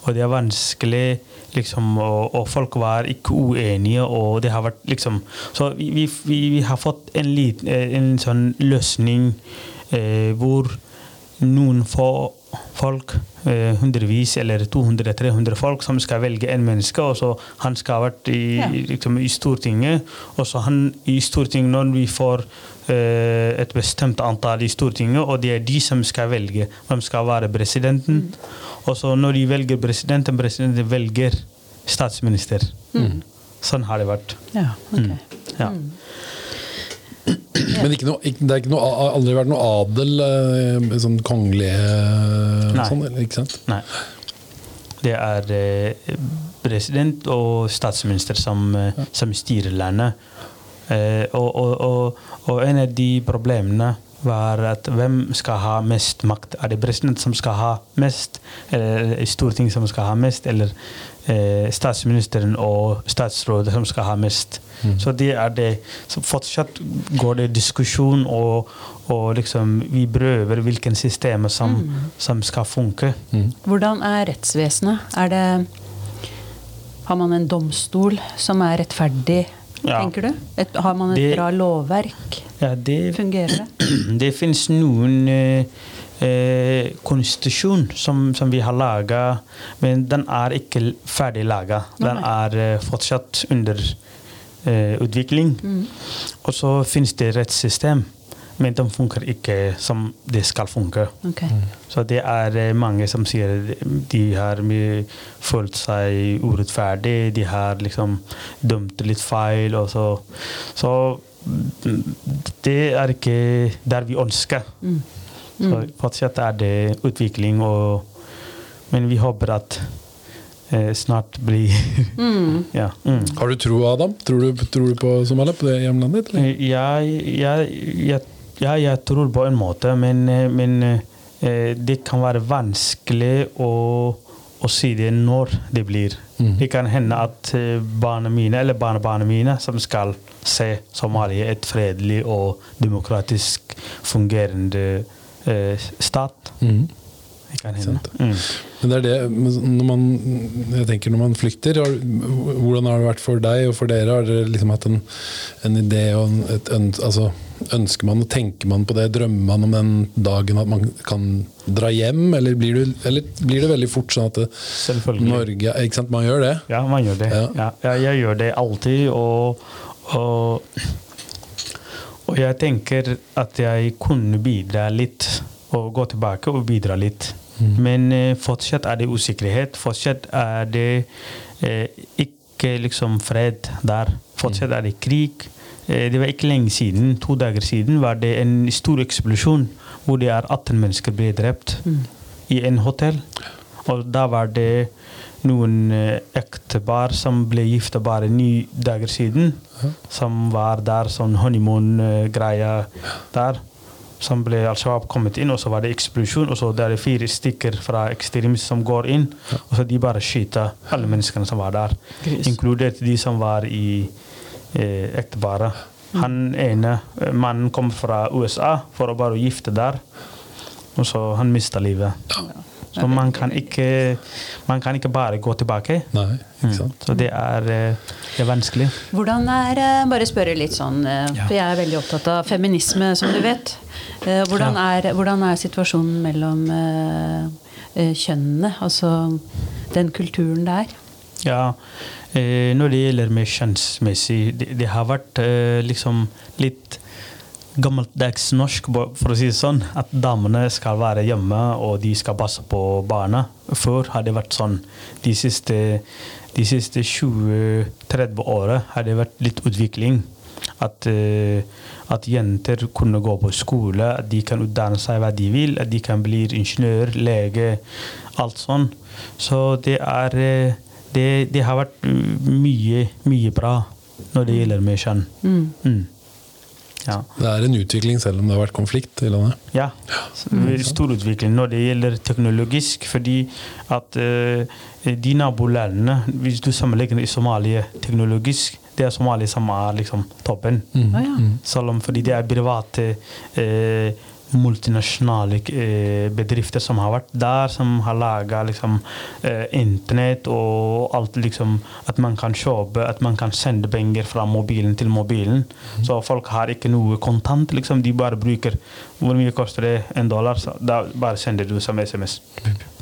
Speaker 3: Og det er vanskelig liksom, og, og folk var ikke uenige, og det har vært liksom Så vi, vi, vi, har fått en, lit, eh, en sånn løsning eh, hvor noen få folk, eh, hundrevis eller 200-300 folk, som skal velge en menneske, og så han skal ha vært i,
Speaker 1: Ja.
Speaker 3: liksom, i Stortinget, og så han i Stortinget, når vi får eh, et bestemt antall i Stortinget, og det er de som skal velge hvem skal være presidenten. Og så når de velger presidenten, presidenten velger statsminister. Sånn har det vært.
Speaker 1: Ja, ok.
Speaker 3: Mm. Ja.
Speaker 2: Men noe, det har ikke noe, aldri vært noe adel, eh, sånn kongelige eh,
Speaker 3: Nei.
Speaker 2: sånn, eller, ikke sant?
Speaker 3: Nei. Det er eh, president og statsminister som, som styrer landet. Og, og, og, og en av de problemene var at hvem skal ha mest makt? Er det president som skal ha mest, eller Stortinget som skal ha mest, eller eh, statsministeren og statsrådet som skal ha mest? Så det er det. Så fortsatt går det diskusjon, og, og liksom vi prøver hvilke systemer som, som skal funke.
Speaker 1: Hvordan er rettsvesenet? Er det Har man en domstol som er rettferdig,
Speaker 3: Ja.
Speaker 1: tenker du? Et, har man et
Speaker 3: Det-
Speaker 1: bra lovverk?
Speaker 3: Ja, det,
Speaker 1: Fungerer det?
Speaker 3: det finnes noen eh, eh, konstitusjon som, som vi har laga, men den er ikke ferdig laga. Den er eh, fortsatt under utvikling.
Speaker 1: Mm.
Speaker 3: Og så finnes det rettssystem, men de funker ikke som det skal funke.
Speaker 1: Ok.
Speaker 3: Så det er eh, mange som sier de har følt seg urettferdig, de har liksom dømt litt feil. Og så, så mm, det er ikke der vi ønsker.
Speaker 1: Mm.
Speaker 3: Så fortsatt er det utvikling, og, men vi håper at eh, snart blir
Speaker 1: Mm.
Speaker 3: ja. Mm.
Speaker 2: Har du tro, Adam? Tror du, tror du på Somalia, på det hjemlandet ditt? eller?
Speaker 3: ja, jeg, ja, jeg tror på en måte, men, eh, men eh, det kan være vanskelig å, å si det når det blir.
Speaker 2: Mm.
Speaker 3: Det kan hende at eh, barna mine, eller barnebarna mine, som skal se Somalia et fredelig og demokratisk fungerende eh, stat.
Speaker 2: Mhm.
Speaker 3: Det kan hende.
Speaker 2: Sant.
Speaker 3: Mm.
Speaker 2: Men det er det, når man, jeg tenker når man flykter, hvordan har det vært for deg og for dere? Har dere liksom hatt en, en idé og et altså, Ønsker man og tenker man på det? Drømmer man om den dagen at man kan dra hjem? Eller blir, du, eller blir det veldig fort sånn at det, Norge Ikke sant, man gjør det?
Speaker 3: Ja, man gjør det.
Speaker 2: Ja.
Speaker 3: Ja. Ja, jeg gjør det alltid. Og, og, og jeg tenker at jeg kunne bidra litt. Og gå tilbake og bidra litt. Men eh, fortsatt er det usikkerhet. Fortsatt er det eh, ikke liksom fred der. Fortsatt er det krig. Eh, det var ikke lenge siden, to dager siden, var det en stor eksplosjon hvor det er 18 mennesker ble drept i en hotell. Og da var det noen ektepar som ble gifta bare ni dager siden. Som var der, sånn honeymoon-greia der. Som ble altså kommet inn, og så var det eksplosjon. Og så det er det fire stykker fra ekstremister som går inn, og så de bare skyter alle menneskene som var der.
Speaker 1: Gris.
Speaker 3: Inkludert de som var i eh, ekteparet. Han ene eh, mannen kom fra USA for å bare gifte der, og så han mista livet. Så man kan ikke, man kan ikke bare gå tilbake.
Speaker 2: Nei, ikke
Speaker 3: Mm.
Speaker 2: sant?
Speaker 3: Så det er, eh, det er vanskelig.
Speaker 1: Hvordan er eh, Bare spørre litt sånn, eh, for jeg er veldig opptatt av feminisme, som du vet. Eh, Hvordan er, hvordan er situasjonen mellom kjønnene? Altså den kulturen der?
Speaker 3: Ja, eh, når det gjelder med kjønnsmessig, det, det har vært liksom litt gammeldags norsk, for å si det sånn. At damene skal være hjemme, og de skal passe på barna. Før har det vært sånn. De siste, de siste 20-30 åra har det vært litt utvikling. At, eh, at jenter kunne gå på skole, at de kan utdanne seg hva de vil. At de kan bli ingeniør, lege, alt sånn. Så det er eh, Det, det har vært uh, mye, mye bra når det gjelder med kjønn.
Speaker 1: Mm.
Speaker 3: Mm. Ja.
Speaker 2: Det er en utvikling selv om det har vært konflikt i landet.
Speaker 3: Ja. Stor utvikling når det gjelder teknologisk, fordi at uh, de nabolandene Hvis du sammenligner i Somalia teknologisk, det er Somalia som er liksom toppen.
Speaker 1: Mm. Mm.
Speaker 3: Selv om fordi det er private eh, multinasjonale eh, bedrifter som har vært der, som har laga liksom, eh, internett og alt liksom At man kan kjøpe, at man kan sende penger fra mobilen til mobilen. Så folk har ikke noe kontant. liksom De bare bruker Hvor mye koster det? En dollar? Så da bare sender du som SMS.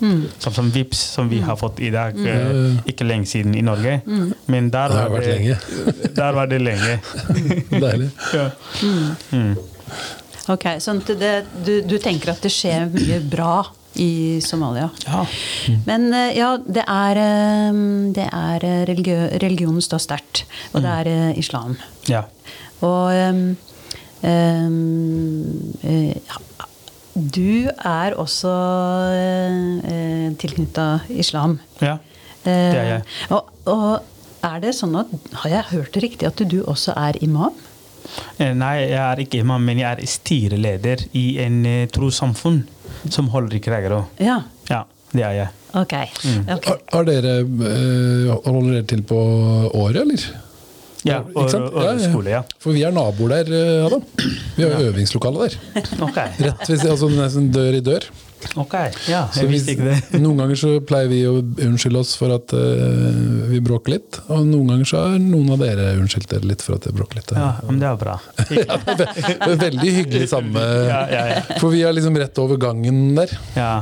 Speaker 1: Mm.
Speaker 3: Som, som VIPS, som vi har fått i dag. Eh, ikke lenge siden i Norge. Men der
Speaker 2: Det har
Speaker 3: var
Speaker 2: vært lenge.
Speaker 3: der var det lenge.
Speaker 2: Deilig.
Speaker 3: ja. Mm.
Speaker 1: Ok, sånn det, du, du tenker at det skjer mye bra i Somalia?
Speaker 3: ja.
Speaker 1: Men eh, ja, det er, eh, det er eh, religio Religionen står sterkt, og det er eh, islam.
Speaker 3: ja.
Speaker 1: Og um, du er også uh, tilknytta islam.
Speaker 3: Ja, det er jeg.
Speaker 1: Eh, og, og er det sånn at Har jeg hørt det riktig at du også er imam?
Speaker 3: Eh, Nei, jeg er ikke imam, men jeg er styreleder i en eh, trossamfunn som holder i Kragerø.
Speaker 1: Ja.
Speaker 3: Ja, det er jeg.
Speaker 1: Ok. ok.
Speaker 2: Har, har dere, eh, holder dere til på året, eller?
Speaker 3: Ja,
Speaker 2: Ikke sant?
Speaker 3: og, og skole, ja.
Speaker 2: For vi er naboer der, eh, Adam. Vi har jo øvingslokale der.
Speaker 3: Okay.
Speaker 2: Rett ved, altså nesten dør i dør.
Speaker 3: Ok, ja, jeg visste ikke det.
Speaker 2: noen ganger så pleier vi å unnskylde oss for at uh, vi bråker litt, og noen ganger så har noen av dere unnskyldt dere litt for at dere bråker litt.
Speaker 3: Ja, men det er bra.
Speaker 2: Det er veldig hyggelig samme
Speaker 3: Ja, ja, ja.
Speaker 2: For vi er liksom rett over gangen der.
Speaker 3: ja.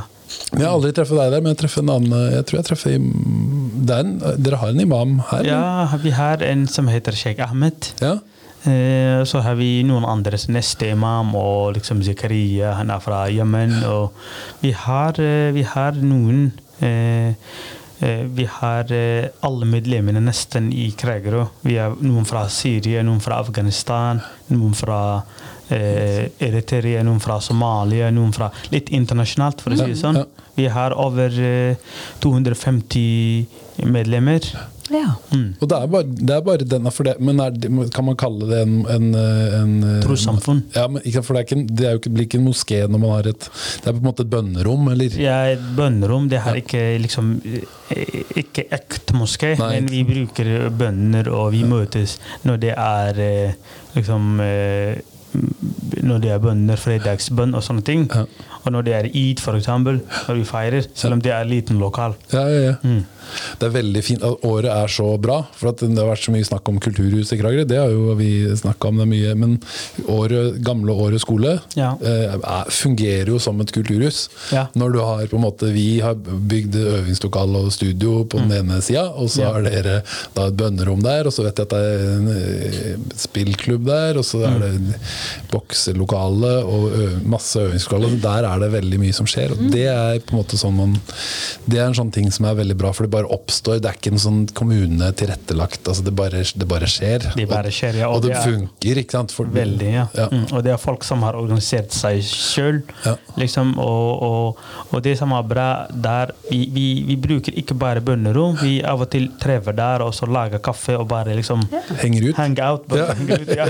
Speaker 2: Jeg har aldri truffet deg der, men jeg treffer en annen Jeg tror jeg treffer den. er Dere har en imam her?
Speaker 3: ja, vi har en som heter Sheikh Ahmed.
Speaker 2: ja.
Speaker 3: Eh, Så har vi noen andres neste imam, og liksom Zikaria, han er fra Yemen. Og vi har, eh, vi har noen eh, Vi har alle medlemmene nesten i Kragerø. Vi har noen fra Syria, noen fra Afghanistan, noen fra eh, Eritrea, noen fra Somalia, noen fra Litt internasjonalt, for å si det sånn. Vi har over eh, 250 medlemmer.
Speaker 1: Ja.
Speaker 3: Mm.
Speaker 2: Og det er bare, det er bare denne for det, Men er, det- kan man kalle det en, en, en
Speaker 3: Trossamfunn.
Speaker 2: Ja, men for det, er ikke, det er jo ikke, blir ikke en moské når man har et Det er på en måte et bønnerom, eller?
Speaker 3: Ja, et bønnerom. Det har ikke liksom eh, Ikke ekte moské,
Speaker 2: Nei,
Speaker 3: men vi bruker bønner, og vi møtes når det er eh, liksom eh, Når det er bønner, fredagsbønn og sånne ting.
Speaker 2: Ja.
Speaker 3: Og når det er id, for eksempel, når vi feirer, selv om det er liten lokal.
Speaker 2: Ja, ja, ja.
Speaker 3: Mm.
Speaker 2: Det er veldig fint at året er så bra. For at det har vært så mye snakk om kulturhus i Kragerø. Det har jo vi snakka om det mye. Men året, gamle Året skole
Speaker 3: Ja.
Speaker 2: eh, er- fungerer jo som et kulturhus. Når du har på en måte Vi har bygd øvingslokale og studio på den ene sida, og så
Speaker 3: Mm.
Speaker 2: Har dere da et bønnerom der, og så vet jeg at det er en eh, spillklubb der, og så
Speaker 3: Mm.
Speaker 2: er det bokselokale og ø masse øvingslokaler. Der er det veldig mye som skjer. Og det er på en måte sånn man Det er en sånn ting som er veldig bra, for det bare oppstår. Det er ikke en sånn kommune tilrettelagt. Altså det, bare, det bare skjer.
Speaker 3: Det bare skjer, ja,
Speaker 2: Og,
Speaker 3: og
Speaker 2: og det,
Speaker 3: det er-
Speaker 2: funker, ikke sant? For,
Speaker 3: Veldig, ja.
Speaker 2: Ja.
Speaker 3: Mm. Og det er folk som har organisert seg sjøl.
Speaker 2: Ja.
Speaker 3: Liksom, og, og, og det som er bra der vi, vi, vi bruker ikke bare bønnerom. Vi av og til trever der og så lager kaffe og bare liksom
Speaker 2: Henger ut.
Speaker 3: hang out. Bare
Speaker 2: Ja.
Speaker 3: hang ut ja.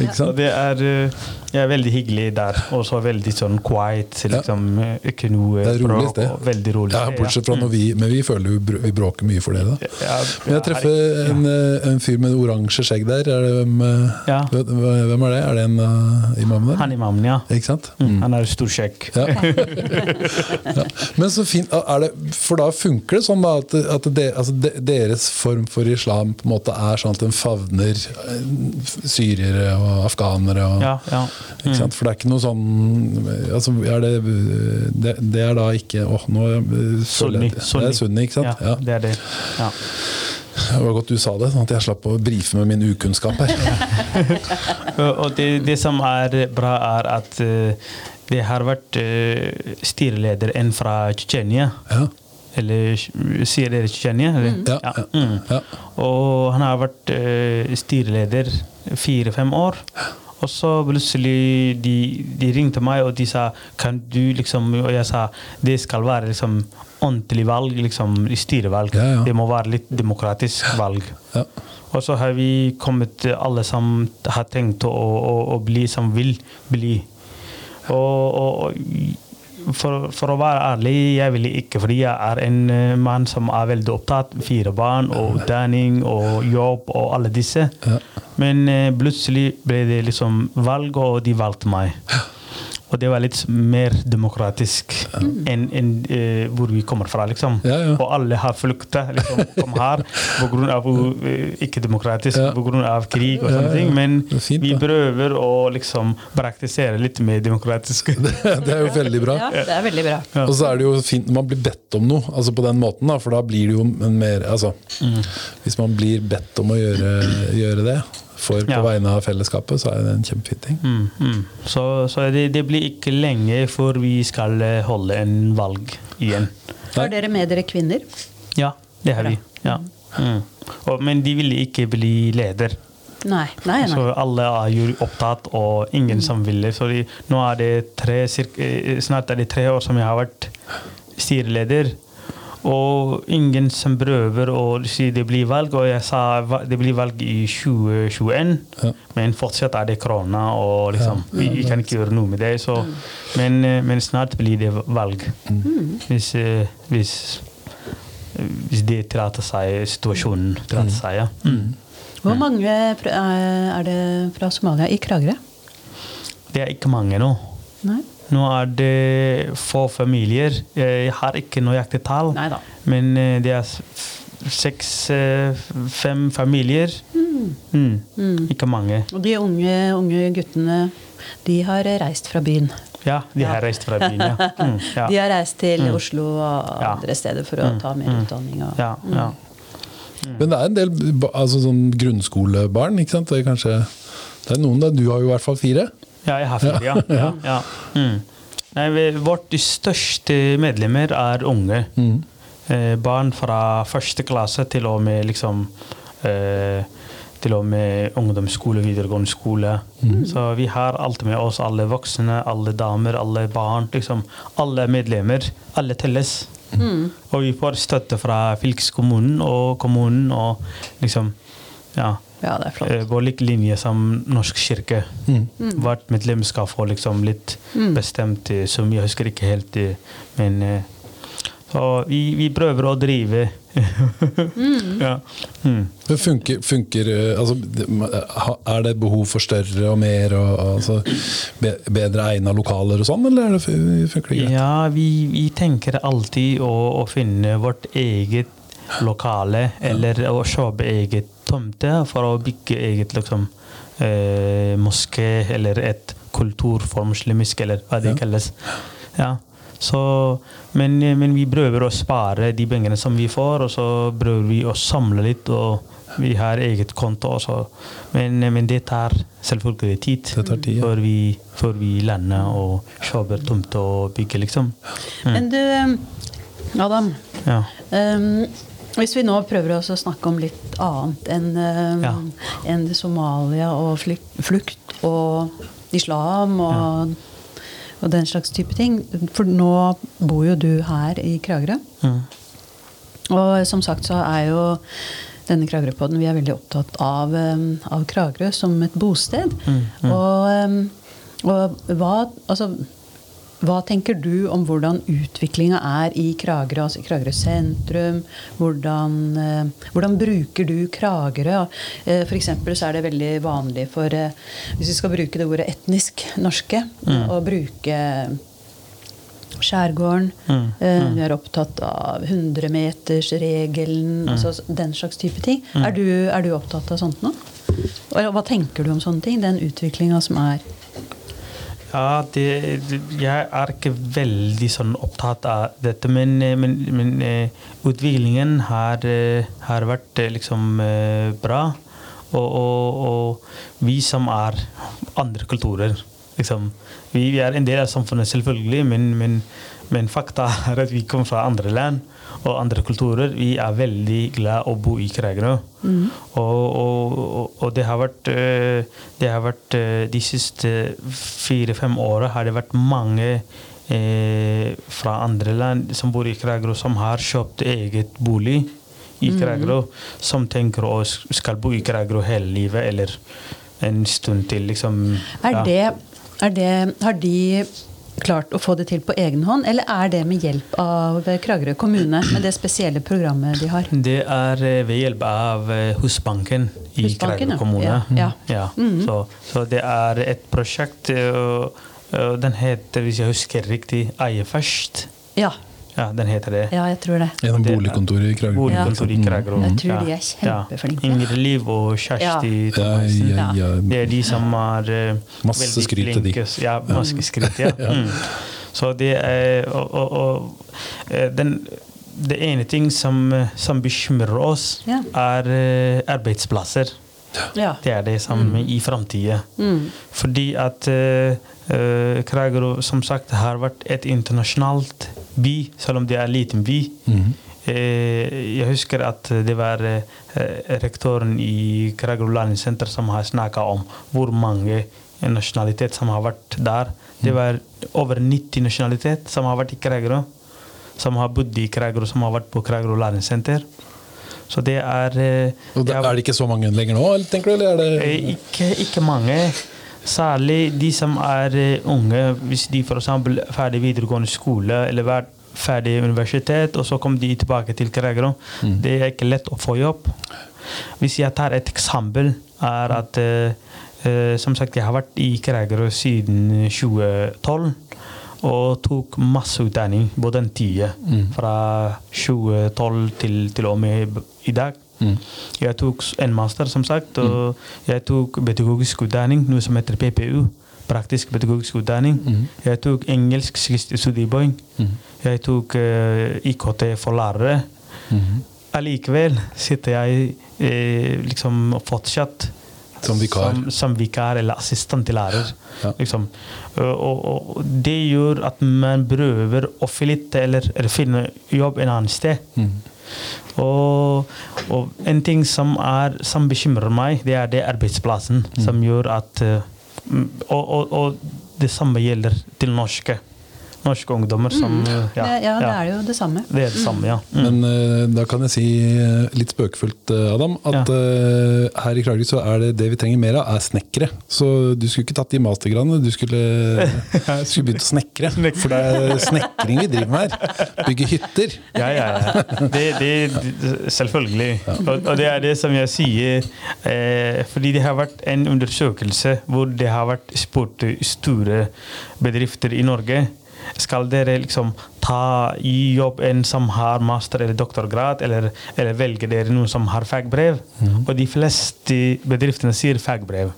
Speaker 3: Det er, eh, er veldig hyggelig der. Og så veldig sånn quiet. Liksom, eh, ikke noe
Speaker 2: Det er rolig
Speaker 3: bråk, Det. Veldig rolig
Speaker 2: Ja, bortsett fra når vi Men vi føler jo vi bråker mye for dere, da.
Speaker 3: Ja,
Speaker 2: Men jeg treffer en, eh, en fyr med oransje skjegg der. Er det, hvem, eh,
Speaker 3: Ja.
Speaker 2: hvem er det? Er det en av imamene der?
Speaker 3: Han imamen, ja.
Speaker 2: Ikke sant?
Speaker 3: Mm. Han er stor skjegg.
Speaker 2: Ja. ja. Men så fint, det, For da funker det sånn da at, at det, altså de, deres form for islam på en måte er sånn at den favner eh, syrere og afghanere? Og,
Speaker 3: Ja, ja.
Speaker 2: Ikke sant? For det er ikke noe sånn altså er det, det, det er da ikke åh, nå eh,
Speaker 3: Sunni.
Speaker 2: Det er sunni, ikke sant?
Speaker 3: Ja,
Speaker 2: Ja.
Speaker 3: det er det. Ja.
Speaker 2: Det var godt du sa det, sånn at jeg slapp å brife med min ukunnskap her.
Speaker 3: Og det, det som er bra, er at eh, det har vært uh, styreleder en fra Tsjetsjenia.
Speaker 2: Ja.
Speaker 3: Eller sier dere Tsjetsjenia? Mm.
Speaker 2: Ja, ja.
Speaker 3: Mm.
Speaker 2: Ja.
Speaker 3: Og han har vært eh, styreleder fire-fem år. Og så plutselig de, de ringte meg og de sa kan du liksom Og jeg sa det skal være liksom ordentlig valg, liksom styrevalg.
Speaker 2: Ja, ja.
Speaker 3: Det må være litt demokratisk valg.
Speaker 2: Ja.
Speaker 3: Og så har vi kommet alle som har tenkt å, å, å bli, som vil bli. Og, og, og for, for å være ærlig, jeg ville ikke, fordi jeg er en eh, mann som er veldig opptatt. Fire barn og utdanning og jobb og alle disse. Men eh, plutselig ble det liksom valg, og de valgte meg. Og det var litt mer demokratisk enn en, eh, hvor vi kommer fra, liksom.
Speaker 2: Ja, ja.
Speaker 3: Og alle har flykta, liksom, kom her av uh, ikke demokratisk,
Speaker 2: Ja.
Speaker 3: av krig og
Speaker 2: Ja,
Speaker 3: sånne ting. Men
Speaker 2: fint,
Speaker 3: vi prøver å liksom praktisere litt mer demokratisk.
Speaker 2: Det er jo veldig bra.
Speaker 1: Ja, det er veldig bra.
Speaker 2: Og så er det jo fint når man blir bedt om noe, altså på den måten, da, for da blir det jo en mer altså,
Speaker 3: Mm.
Speaker 2: Hvis man blir bedt om å gjøre, gjøre det for, på
Speaker 3: Ja.
Speaker 2: vegne av fellesskapet, så er det en kjempefin ting.
Speaker 3: Mm, mm. Så, så det, det blir ikke lenge før vi skal eh, holde en valg igjen.
Speaker 1: Har dere med dere kvinner?
Speaker 3: Ja, det har vi. Ja. Mm. Og, men de ville ikke bli leder.
Speaker 1: Nei. nei, nei.
Speaker 3: Så alle er jo opptatt, og ingen som ville. Så de, nå er det tre, cirka, eh, snart er det tre år som jeg har vært styreleder. Og ingen som prøver å si det blir valg. Og jeg sa det blir valg i 2021,
Speaker 2: Ja.
Speaker 3: men fortsatt er det korona, og liksom, vi, vi kan ikke gjøre noe med det. Så, men, eh, men snart blir det valg. Hvis, eh, hvis, hvis det tillater seg, situasjonen tillater seg. Ja. Mm.
Speaker 1: Hvor mange er det fra Somalia i Kragerø?
Speaker 3: Det er ikke mange nå.
Speaker 1: Nei.
Speaker 3: Nå er det få familier. Jeg har ikke nøyaktig tall,
Speaker 1: Neida.
Speaker 3: men eh, det er seks-fem familier. Mm. Ikke mange.
Speaker 1: Og de unge, unge guttene, de har reist fra byen.
Speaker 3: Ja, de har reist fra byen. Ja. Mm, ja.
Speaker 1: De har reist til Oslo og
Speaker 3: Ja.
Speaker 1: andre steder for å ta mer utdanning. Og,
Speaker 3: ja, ja.
Speaker 2: Men det er en del altså sånn grunnskolebarn, ikke sant? Det er kanskje det er noen da, Du har jo i hvert fall fire.
Speaker 3: Ja, har fire. Ja. ja. ja. Mm. Nei, vi, vårt største medlemmer er unge. Eh, barn fra første klasse til og med liksom eh, til og med ungdomsskole, videregående skole. Så vi har alt med oss, alle voksne, alle damer, alle barn. liksom Alle medlemmer. Alle telles. Og vi får støtte fra fylkeskommunen og kommunen og liksom Ja.
Speaker 1: Ja, det er flott.
Speaker 3: eh, På lik linje som Norsk kirke. Hvert medlem skal få liksom litt bestemt som sum. Jeg husker ikke helt, eh, men eh, Så vi, vi prøver å drive. ja. Mm.
Speaker 2: Det funker, funker eh, altså, Er det behov for større og mer og altså, bedre egna lokaler og sånn, eller er det, funker det greit?
Speaker 3: Ja, vi, vi tenker alltid å, å finne vårt eget lokale, eller å kjøpe eget tomte for å bygge eget liksom, eh, moské, eller et kulturformslemisk, eller hva det
Speaker 2: Ja.
Speaker 3: kalles. Ja. Så, men, men vi prøver å spare de pengene som vi får, og så prøver vi å samle litt. og vi har eget konto også. Men, men det tar selvfølgelig tid,
Speaker 2: Det tar tid, ja.
Speaker 3: før, vi, før vi lander og kjøper tomte og bygger, liksom.
Speaker 1: Men du, Adam.
Speaker 3: Ja.
Speaker 1: ehm, hvis vi nå prøver å snakke om litt annet enn ehm,
Speaker 3: Ja.
Speaker 1: en Somalia og flukt og islam og, og den slags type ting. For nå bor jo du her i Kragerø.
Speaker 3: Mm.
Speaker 1: Og som sagt så er jo denne Kragerø-podden Vi er veldig opptatt av, um, av Kragerø som et bosted. Og, um, og hva, altså, hva tenker du om hvordan utviklinga er i Kragerø, altså i Kragerø sentrum? Hvordan, eh, hvordan bruker du Kragerø? Eh, for så er det veldig vanlig for eh, Hvis vi skal bruke det ordet etnisk norske, å bruke skjærgården.
Speaker 3: Mm,
Speaker 1: mm. Vi er opptatt av 100-metersregelen, altså den slags type ting. Er, du, er du opptatt av sånt nå? Og hva tenker du om sånne ting? Den utviklinga som er
Speaker 3: Ja, det, jeg er ikke veldig sånn opptatt av dette, men, eh, men, men eh, utviklingen har, eh, har vært liksom bra. Og, og, og vi som er andre kulturer liksom, vi, vi er en del av samfunnet, selvfølgelig, men, men fakta er at vi kommer fra andre land og andre kulturer. Vi er veldig glad å bo i Kragerø. Og, og, og, og det har vært, eh, det har vært eh, De siste fire-fem åra har det vært mange eh, fra andre land som bor i Kragerø, som har kjøpt eget bolig i Kragerø, som tenker å skal bo i Kragerø hele livet eller en stund til. Liksom,
Speaker 1: Er det, er det Har de klart å få det til på egen hånd, eller er det med hjelp av Kragerø kommune, med det spesielle programmet de har?
Speaker 3: Det er eh, ved hjelp av eh, Husbanken i
Speaker 1: Husbanken,
Speaker 3: Kragerø kommune.
Speaker 1: Ja, ja.
Speaker 3: Ja,
Speaker 1: -hmm.
Speaker 3: så, så det er et prosjekt øh, Den heter, hvis jeg husker riktig, Eie først.
Speaker 1: Ja,
Speaker 3: Ja, den heter det.
Speaker 1: ja jeg tror det.
Speaker 2: Gjennom
Speaker 3: Det
Speaker 2: boligkontoret i Kragerø.
Speaker 3: Boligkontor i Kragerø.
Speaker 1: Jeg tror de er kjempeflinke.
Speaker 3: Ja. Ingrid Liv og Kjersti
Speaker 2: Ja,
Speaker 3: Thomassen.
Speaker 2: ja, ja.
Speaker 3: Det er de som er uh,
Speaker 2: Masse skryt til de.
Speaker 3: Ja, masse skryt, ja. Mm. Så det er og, og, og, eh, den, Det ene ting som, eh, som bekymrer oss,
Speaker 1: Ja.
Speaker 3: er uh, arbeidsplasser.
Speaker 1: Ja.
Speaker 3: Det er det som i framtida.
Speaker 1: Mm.
Speaker 3: Fordi at uh, Kragerø som sagt har vært et internasjonalt by, selv om det er en liten by.
Speaker 2: Mm.
Speaker 3: Uh, jeg husker at det var uh, rektoren i Kragerø Læringssenter som har snakka om hvor mange nasjonalitet som har vært der. Det var over 90 nasjonalitet som har vært i Kragerø. Som har bodd i Kragerø, som har vært på Kragerø Læringssenter. Så det er eh,
Speaker 2: Og
Speaker 3: det
Speaker 2: er det ikke så mange lenger nå, eller tenker du? Eller er det
Speaker 3: Eh, Ikke, ikke mange. Særlig de som er eh, unge. Hvis de f.eks. er ferdig videregående skole eller vært ferdig universitet, og så kommer de tilbake til Kragerø. Det er ikke lett å få jobb. Hvis jeg tar et eksempel, er at som sagt, jeg har vært i Kragerø siden 2012. Og tok masse utdanning på den tida. Fra 2012 til, til og med i dag. Jeg tok en master, som sagt. Og jeg tok pedagogisk utdanning, noe som heter PPU. Praktisk pedagogisk utdanning. Jeg tok engelsk studiepoeng. Jeg tok uh, IKT for lærere. Allikevel sitter jeg eh, liksom fortsatt
Speaker 2: Som vikar.
Speaker 3: som, som vikar eller assistent til lærer.
Speaker 2: Ja.
Speaker 3: Liksom. Og, og, det gjør at man prøver å flytte eller, eller finne jobb en annen sted. Og, og en ting som, er, som bekymrer meg, det er det arbeidsplassen som gjør at eh, mm, og, og det samme gjelder til norske. Norske ungdommer som eh,
Speaker 1: Ja, ja, det er jo det samme.
Speaker 3: Det er det samme, ja. Mm.
Speaker 2: Men eh, da kan jeg si eh, litt spøkefullt, eh, Adam, at uh, her i Kragerø så er det det vi trenger mer av, er snekkere. Så du skulle ikke tatt de mastergradene, du skulle, skulle begynt å snekre. For det er snekring vi driver med her. Bygge hytter.
Speaker 3: Ja, ja, ja. Det, det, selvfølgelig. Og, og det er det som jeg sier. Eh, fordi det har vært en undersøkelse hvor det har vært spurt store bedrifter i Norge. Skal dere liksom ta i jobb en som har master- eller doktorgrad, eller, eller velger dere noen som har fagbrev? Og de fleste bedriftene sier fagbrev.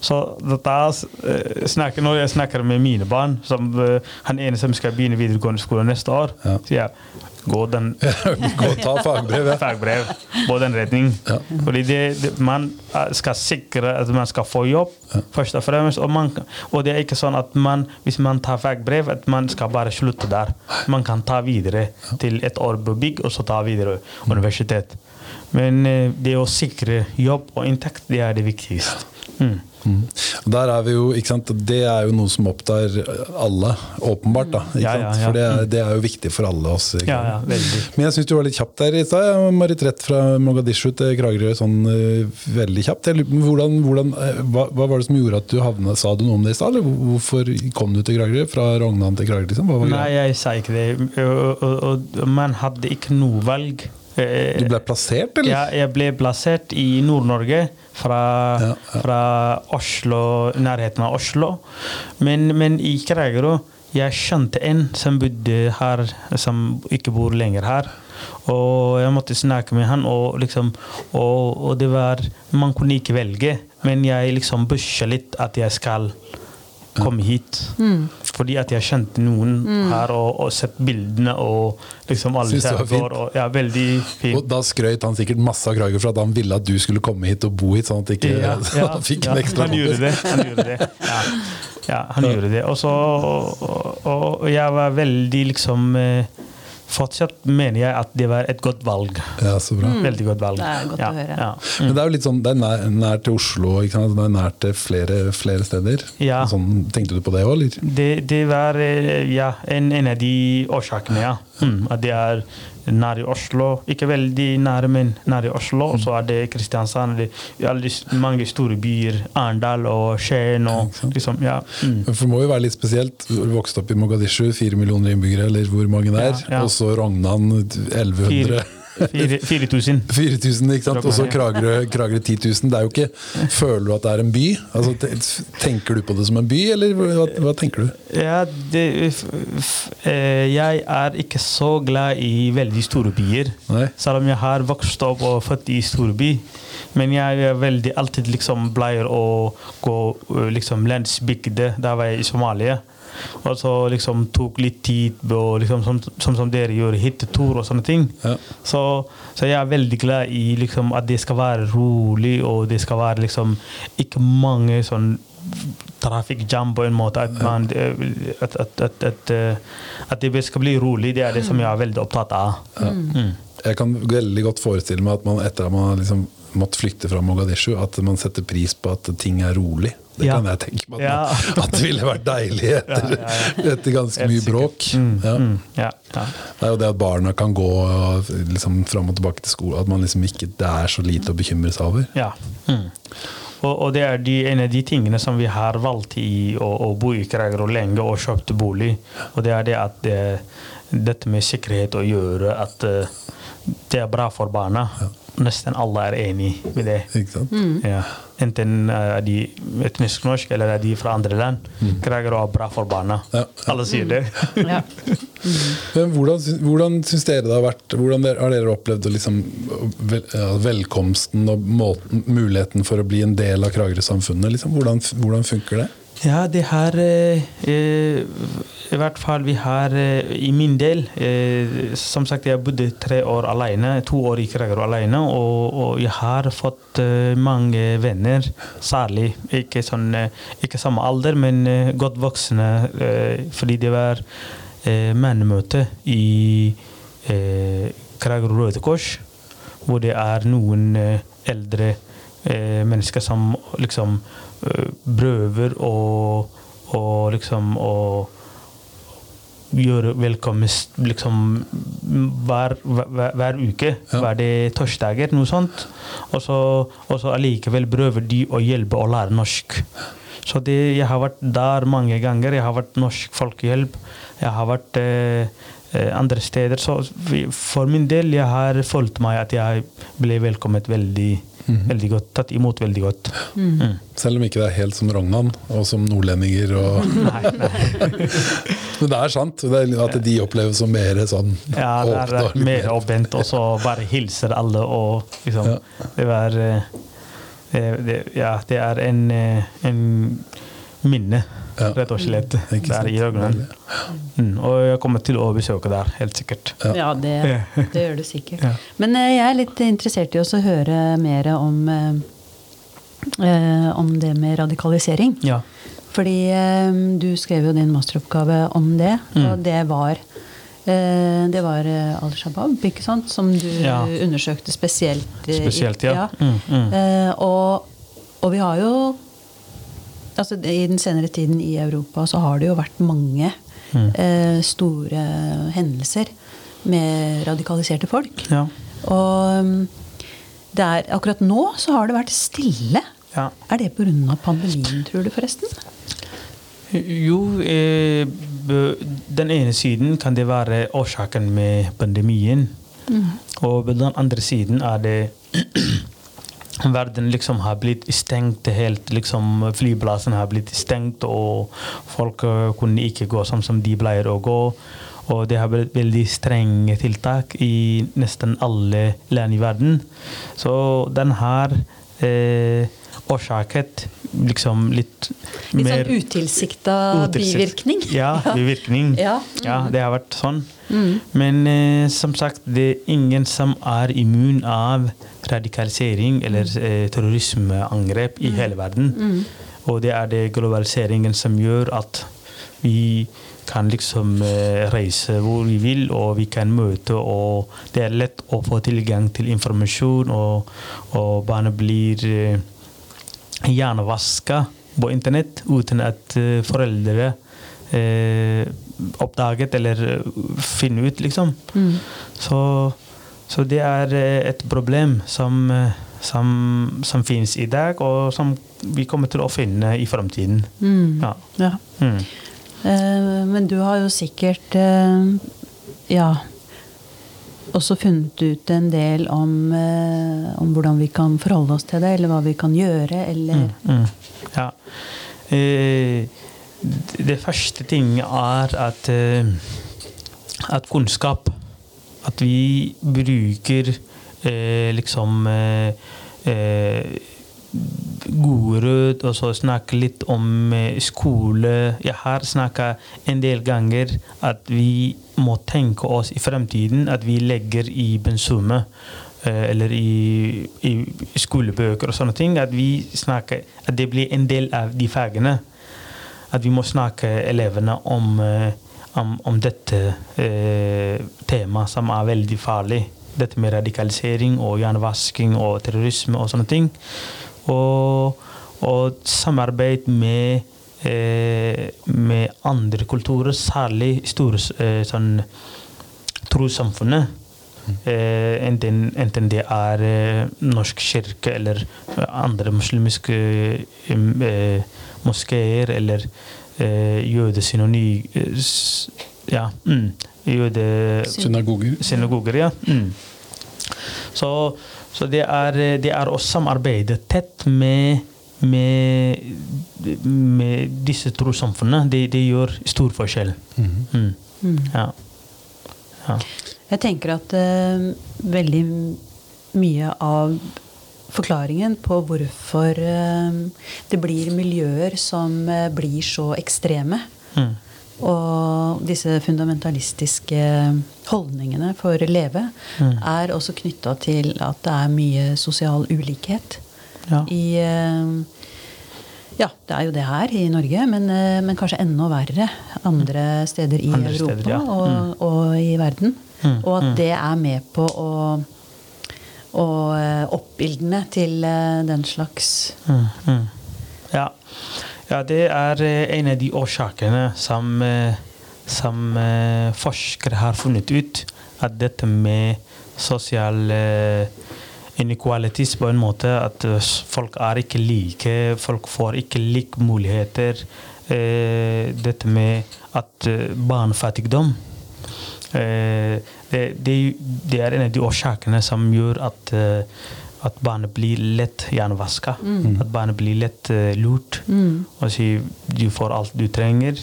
Speaker 3: Så da eh, snakker, når jeg snakker med mine barn, som eh, han ene som skal begynne videregående skole neste år,
Speaker 2: Ja.
Speaker 3: sier jeg gå den
Speaker 2: Gå og ta fagbrev, ja.
Speaker 3: fagbrev på den retning. Fordi det, det, man eh, skal sikre at man skal få jobb, først og fremst. Og, man, og det er ikke sånn at man, hvis man tar fagbrev, at man skal bare slutte der. Man kan ta videre til et år på bygg, og så ta videre universitet. Men eh, det å sikre jobb og inntekt, det er det viktigste. Mm.
Speaker 2: Og Der er vi jo, ikke sant? Det er jo noe som opptar alle, åpenbart. da, ikke
Speaker 3: Ja, ja,
Speaker 2: sant? For det er, det er jo viktig for alle oss. ikke sant? Men jeg syns du var litt kjapp der i stad. Marit Rett fra Mogadishu til Kragerø sånn uh, veldig kjapt. Jeg Hvordan, hvordan, eh, hva, hva var det som gjorde at du havna Sa du noe om det i stad? Hvorfor kom du til Kragerø? Fra Rognan til Kragerø? Liksom?
Speaker 3: Nei, jeg sa ikke det. Og, og, og man hadde ikke noe valg. Eh,
Speaker 2: Du ble plassert, eller?
Speaker 3: Ja, jeg ble plassert i Nord-Norge, fra,
Speaker 2: Ja, ja.
Speaker 3: fra Oslo, nærheten av Oslo. Men, men i Kragerø jeg skjønte en som bodde her, som ikke bor lenger her. Og jeg måtte snakke med han, og, liksom, og, og det var Man kunne ikke velge, men jeg liksom pusha litt at jeg skal komme hit. Fordi at jeg kjente noen her og, og sett bildene og liksom alle
Speaker 2: Synes det var
Speaker 3: ser
Speaker 2: fint.
Speaker 3: og, ja, Veldig fint.
Speaker 2: Og da skrøt han sikkert masse av Kragerø for at han ville at du skulle komme hit og bo hit, sånn at ikke
Speaker 3: Ja,
Speaker 2: så
Speaker 3: ja,
Speaker 2: han fikk
Speaker 3: ja,
Speaker 2: en ekstra
Speaker 3: han gjorde det. Han gjorde det. Ja, ja han gjorde det. Og, så, og, og, og jeg var veldig liksom eh, Fortsatt mener jeg at det var et godt valg.
Speaker 2: Ja, så bra.
Speaker 3: Veldig godt valg.
Speaker 1: Det er godt
Speaker 3: ja,
Speaker 1: å høre.
Speaker 3: Ja.
Speaker 2: Men det er jo litt sånn, det er nær, nær til Oslo, ikke sant? det er nær til flere, flere steder.
Speaker 3: Ja.
Speaker 2: Sånn, tenkte du på det òg, eller?
Speaker 3: Det, det var eh, ja, en, en av de årsakene, ja. Mm, at det er nær i Oslo. Ikke veldig nære, men nær i Oslo. Og så er det Kristiansand. Det er mange store byer. Arendal og Skien og liksom, ja. Mm.
Speaker 2: For det må jo være litt spesielt. Du Vokst opp i Mogadishu, fire millioner innbyggere, eller hvor mange det er.
Speaker 3: Ja, ja.
Speaker 2: Og så Rognan, 1100.
Speaker 3: Fire- 4000.
Speaker 2: 4000, ikke sant? Og så. Kragerø, Kragerø 10 000. Det er jo ikke Føler du at det er en by? Altså, tenker du på det som en by, eller hva, hva tenker du?
Speaker 3: Ja, det, eh, jeg er ikke så glad i veldig store byer.
Speaker 2: Nei.
Speaker 3: Selv om jeg har vokst opp og født i storby. Men jeg er veldig alltid liksom pleier å gå liksom landsbygde. Da var jeg i Somalia. Og så liksom tok litt tid og liksom, som, som, som dere gjør, hyttetur og sånne ting.
Speaker 2: Ja.
Speaker 3: Så, så jeg er veldig glad i liksom, at det skal være rolig, og det skal være liksom ikke mange sånn trafikkjam på en måte. At, man, at, at, at, at, eh, det skal bli rolig, det er det som jeg er veldig opptatt av. Mm.
Speaker 2: Jeg kan veldig godt forestille meg at man etter at man har liksom måttet flykte fra Mogadishu, at man setter pris på at ting er rolig. Det
Speaker 3: Ja.
Speaker 2: kan jeg tenke meg. At,
Speaker 3: Ja.
Speaker 2: at det ville vært deilig etter,
Speaker 3: Ja, ja,
Speaker 2: etter ganske
Speaker 3: Helt
Speaker 2: mye bråk.
Speaker 3: Mm,
Speaker 2: Ja.
Speaker 3: mm, ja, ja.
Speaker 2: Det er jo det at barna kan gå og liksom, fram og tilbake til skole. At man liksom ikke, det er så lite å bekymre seg over.
Speaker 3: Ja. Mm. Og, og det er de, en av de tingene som vi har valgt i å, å bo i Kragerø lenge og kjøpt bolig. Og det er det at det, dette med sikkerhet å gjøre at eh, det er bra for barna. Nesten alle er enig med det.
Speaker 2: Ikke sant?
Speaker 3: Ja. Enten er de etnisk norsk eller er de fra andre land. Kragerø er bra for barna.
Speaker 2: Mm. Ja, ja.
Speaker 3: Alle sier det.
Speaker 1: Ja.
Speaker 2: Men hvordan, hvordan syns dere det har vært Hvordan har dere opplevd liksom, velkomsten og måten, muligheten for å bli en del av Kragerø-samfunnet? Liksom? Hvordan, hvordan funker det?
Speaker 3: Ja, det har eh, eh, I hvert fall vi har eh, I min del Som sagt, jeg bodde tre år alene, to år i Kragerø alene, og, og jeg har fått mange venner, særlig ikke, sånn, ikke samme alder, men godt voksne, fordi det var mannemøte i Kragerø Røde Kors, hvor det er noen eldre mennesker som liksom prøver å, å liksom å gjøre velkomst liksom hver, hver, hver uke.
Speaker 2: Ja.
Speaker 3: Hver det torsdager, noe sånt. Og så og så allikevel prøver de å hjelpe å lære norsk. Så det, jeg har vært der mange ganger. Jeg har vært Norsk Folkehjelp. Jeg har vært eh, eh, andre steder. Så for min del jeg har følt meg at jeg ble velkommet veldig, veldig godt. Tatt imot veldig godt. Mm.
Speaker 2: Selv om ikke det er helt som Rognan og som nordlendinger. Og,
Speaker 3: Nei, nei.
Speaker 2: men det er sant. Det er at de oppleves som mer sånn
Speaker 3: Ja, det er
Speaker 2: og
Speaker 3: mer åpent, og så bare hilser alle og liksom
Speaker 2: Ja.
Speaker 3: Det var eh, det, det, Ja, det er en, eh, en minne. Rett og slett, der i Rogaland. Mm, og jeg kommer til å besøke der, helt sikkert.
Speaker 1: Ja, det, det gjør du sikkert.
Speaker 3: Ja.
Speaker 1: Men eh, jeg er litt interessert i å høre mer om, eh, eh, om det med radikalisering.
Speaker 3: Ja.
Speaker 1: Fordi eh, du skrev jo din masteroppgave om det,
Speaker 3: Mm.
Speaker 1: og det var eh, det var Al Shabaab, ikke sant, som du
Speaker 3: Ja.
Speaker 1: undersøkte spesielt.
Speaker 3: Spesielt, ja. Mm, mm.
Speaker 1: Eh, og, og vi har jo altså I den senere tiden i Europa så har det jo vært mange
Speaker 3: Mm.
Speaker 1: eh, store hendelser med radikaliserte folk.
Speaker 3: Ja.
Speaker 1: Og um, det er, akkurat nå så har det vært stille.
Speaker 3: Ja.
Speaker 1: Er det pga. pandemien, tror du, forresten?
Speaker 3: Jo, eh, den ene siden kan det være årsaken med pandemien. Og på den andre siden er det verden liksom har blitt stengt helt. liksom Flyplassen har blitt stengt, og folk eh, kunne ikke gå sånn som de pleier å gå. Og det har blitt veldig strenge tiltak i nesten alle land i verden. Så den har eh, årsaket liksom litt
Speaker 1: Litt
Speaker 3: mer
Speaker 1: sånn utilsikta bivirkning?
Speaker 3: Ja, bivirkning.
Speaker 1: Ja.
Speaker 3: Ja, det har vært sånn. Men eh, som sagt, det er ingen som er immun av radikalisering eller eh, terrorismeangrep i hele verden. Og det er det globaliseringen som gjør at vi kan liksom eh, reise hvor vi vil, og vi kan møte, og det er lett å få tilgang til informasjon, og, og barna blir eh, hjernevaska på internett uten at eh, foreldre eh, oppdaget eller eh, finner ut, liksom.
Speaker 1: Mm.
Speaker 3: Så, så det er eh, et problem som, eh, som, som finnes i dag, og som vi kommer til å finne i framtiden.
Speaker 1: Mm.
Speaker 3: Ja.
Speaker 1: Ja.
Speaker 3: Mm.
Speaker 1: Eh, men du har jo sikkert eh, ja også funnet ut en del om, eh, om hvordan vi kan forholde oss til det, eller hva vi kan gjøre, eller
Speaker 3: Mm, mm. Ja. Eh, det- første ting er at, at kunnskap At vi bruker eh, liksom eh, eh, gode råd, og så snakke litt om eh, skole. Jeg har snakka en del ganger at vi må tenke oss i fremtiden at vi legger i bensumet eh, eller i, i skolebøker og sånne ting, at vi snakker At det blir en del av de fagene. At vi må snakke elevene om, eh, om, om dette eh, temaet som er veldig farlig. Dette med radikalisering og jernvasking og terrorisme og sånne ting. Og, og samarbeid med, eh, med andre kulturer, særlig store eh, sånn, trossamfunnet. Eh, enten, enten det er eh, Norsk kirke eller eh, andre muslimske eh, moskeer eller eh, jødesynony... Eh, ja. Mm, jøde...
Speaker 2: Synagoger.
Speaker 3: Synagoger, ja. Mm. Så, så det, er, det er å samarbeide tett med med, med disse trossamfunnene, det, det gjør stor forskjell. Mm. Ja. ja.
Speaker 1: Jeg tenker at uh, veldig mye av forklaringen på hvorfor eh, det blir miljøer som eh, blir så ekstreme,
Speaker 3: Mm.
Speaker 1: og disse fundamentalistiske holdningene for leve,
Speaker 3: Mm.
Speaker 1: er også knytta til at det er mye sosial ulikhet
Speaker 3: Ja.
Speaker 1: i eh, ja, det er jo det her i Norge, men, men kanskje enda verre andre steder i
Speaker 3: Andre
Speaker 1: Europa
Speaker 3: steder, ja.
Speaker 1: og, og i verden.
Speaker 3: Mm,
Speaker 1: Og at
Speaker 3: mm.
Speaker 1: det er med på å, å oppbildende oppildne til eh, den slags
Speaker 3: Mm, mm. Ja. ja, det er eh, en av de årsakene som, eh, som eh, forskere har funnet ut. At dette med sosial eh, inequalities på en måte At eh, folk er ikke like, folk får ikke like muligheter. Eh, dette med at eh, barnefattigdom Eh, det, det, det er en av de årsakene som gjør at, eh, at barnet blir lett hjernevaska. At barnet blir lett uh, lurt.
Speaker 1: Mm.
Speaker 3: Sier du får alt du trenger.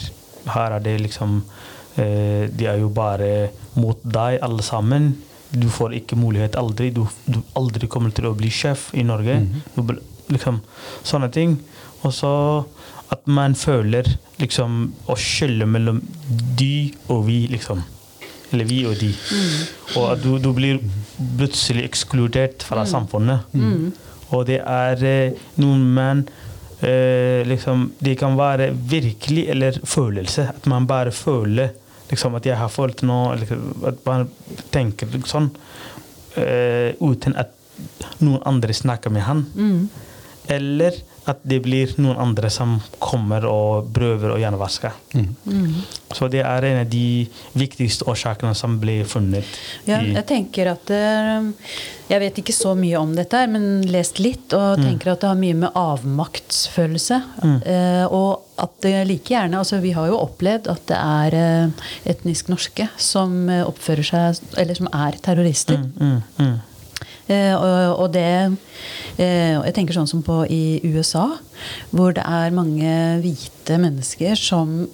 Speaker 3: Her er det liksom uh, De er jo bare mot deg, alle sammen. Du får ikke mulighet aldri. Du, du aldri kommer til å bli sjef i Norge. Du, liksom, sånne ting. Og så at man føler liksom å skille mellom de og vi, liksom. Eller vi og de. Og at du, du blir plutselig ekskludert fra samfunnet. Og det er eh, noen menn eh, liksom, Det kan være virkelig eller følelse. At man bare føler liksom, at jeg har følt noe. At man tenker sånn eh, uten at noen andre snakker med han. Eller at det blir noen andre som kommer og prøver å hjernevaske. Så det er en av de viktigste årsakene som ble funnet.
Speaker 1: Ja, jeg tenker at eh, Jeg vet ikke så mye om dette, her, men lest litt. Og tenker at det har mye med avmaktsfølelse. eh, og at det like gjerne Altså, vi har jo opplevd at det er eh, etnisk norske som oppfører seg Eller som er terrorister.
Speaker 3: Mm, mm.
Speaker 1: Og, og det eh, Jeg tenker sånn som på i USA, hvor det er mange hvite mennesker som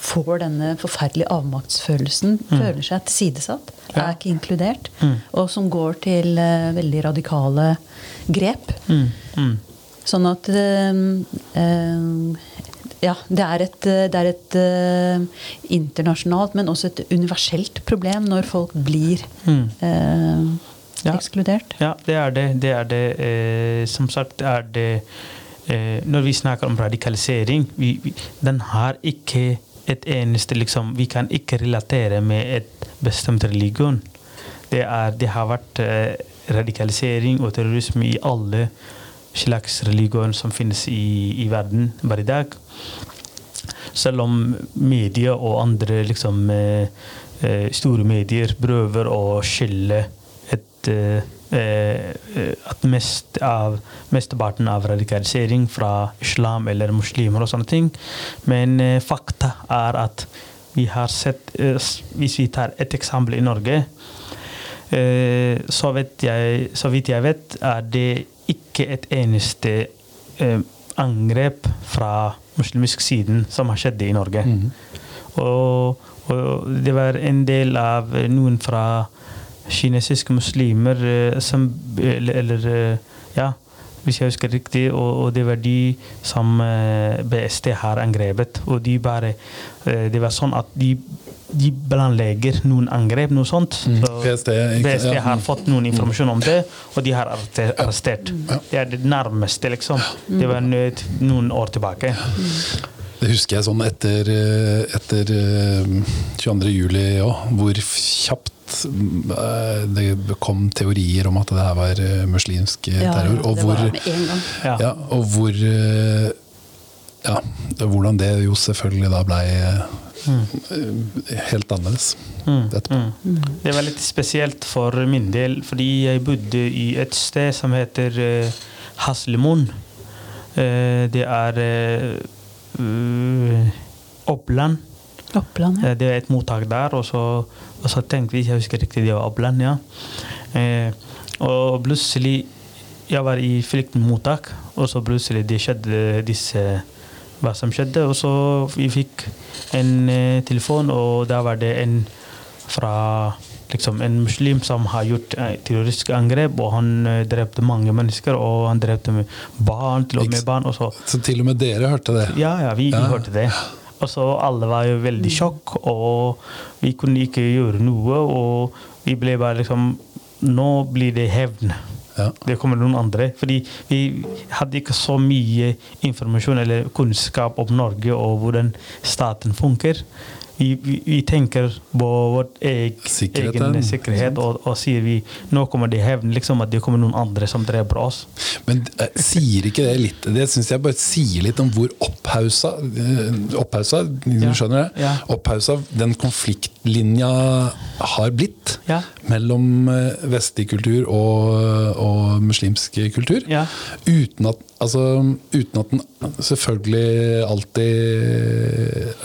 Speaker 1: får denne forferdelige avmaktsfølelsen, føler seg tilsidesatt,
Speaker 3: Mm. Ja.
Speaker 1: er ikke inkludert,
Speaker 3: Mm.
Speaker 1: og som går til eh, veldig radikale grep.
Speaker 3: Mm, mm.
Speaker 1: Sånn at eh, eh, Ja, det er et, det er et uh, internasjonalt, men også et universelt problem når folk blir
Speaker 3: Mm.
Speaker 1: eh,
Speaker 3: Ja.
Speaker 1: ekskludert.
Speaker 3: Ja, det er det. det, er det. Eh, som sagt er det eh, Når vi snakker om radikalisering, vi, vi, den har ikke et eneste liksom, Vi kan ikke relatere med et bestemt religion. Det, er, det har vært eh, radikalisering og terrorisme i alle slags religioner som finnes i, i verden bare i dag. Selv om media og andre liksom, eh, eh, store medier prøver å skille at mest av, mesteparten av radikalisering fra islam eller muslimer og sånne ting. Men eh, fakta er at vi har sett eh, Hvis vi tar et eksempel i Norge eh, så, vet jeg, så vidt jeg vet, er det ikke et eneste eh, angrep fra muslimsk siden som har skjedd i Norge. Og, og det var en del av eh, noen fra kinesiske muslimer eh, som Eller, eh, ja, hvis jeg husker riktig. Og, og det var de som eh, BST har angrepet. Og de bare Det var sånn at de, de planlegger noen angrep, noe sånt.
Speaker 2: Mm.
Speaker 3: BST,
Speaker 2: BST,
Speaker 3: har fått noen informasjon om det, og de har arrester- arrestert. Det er det nærmeste, liksom. Det var noen år tilbake.
Speaker 2: Det husker jeg sånn etter, eh, etter eh, 22. juli òg, hvor kjapt eh, det kom teorier om at det her var eh, muslimsk terror. Og hvor.
Speaker 3: Ja.
Speaker 2: ja, og hvor eh, Ja, hvordan det jo selvfølgelig da blei helt annerledes etterpå.
Speaker 3: Mm. Det var litt spesielt for min del, fordi jeg bodde i et sted som heter uh, Haslemoen. Eh, det er eh, uh, Oppland.
Speaker 1: Oppland, ja.
Speaker 3: Eh, Det er et mottak der, og så, og så tenkte vi, jeg husker riktig, det var Oppland, ja. Eh, og plutselig jeg var i flyktningmottak, og så plutselig det skjedde disse hva som skjedde. Og så vi fikk en eh, telefon, og da var det en fra liksom en muslim som har gjort eh, terroristiske angrep, og han eh, drepte mange mennesker, og han drepte barn, til og med barn. Og så,
Speaker 2: Så til og med dere hørte det?
Speaker 3: ja, ja, vi
Speaker 2: Ja.
Speaker 3: hørte det. Og så alle var jo veldig sjokk, og vi kunne ikke gjøre noe. Og vi ble bare liksom Nå blir det hevn.
Speaker 2: Ja.
Speaker 3: Det kommer noen andre. Fordi vi hadde ikke så mye informasjon eller kunnskap om Norge og hvordan staten funker. Vi, vi, tenker på vår egen sikkerhet, og, og sier vi nå kommer det hevn. Liksom at det kommer noen andre som dreper oss.
Speaker 2: Men eh, sier ikke det litt Det syns jeg bare sier litt om hvor opphausa eh, Opphausa, du
Speaker 3: Ja.
Speaker 2: skjønner det?
Speaker 3: Ja.
Speaker 2: Opphausa den konfliktlinja har blitt
Speaker 3: Ja.
Speaker 2: Mellom eh, vestlig kultur og, og muslimsk kultur.
Speaker 3: Ja.
Speaker 2: Uten at Altså, uten at den selvfølgelig alltid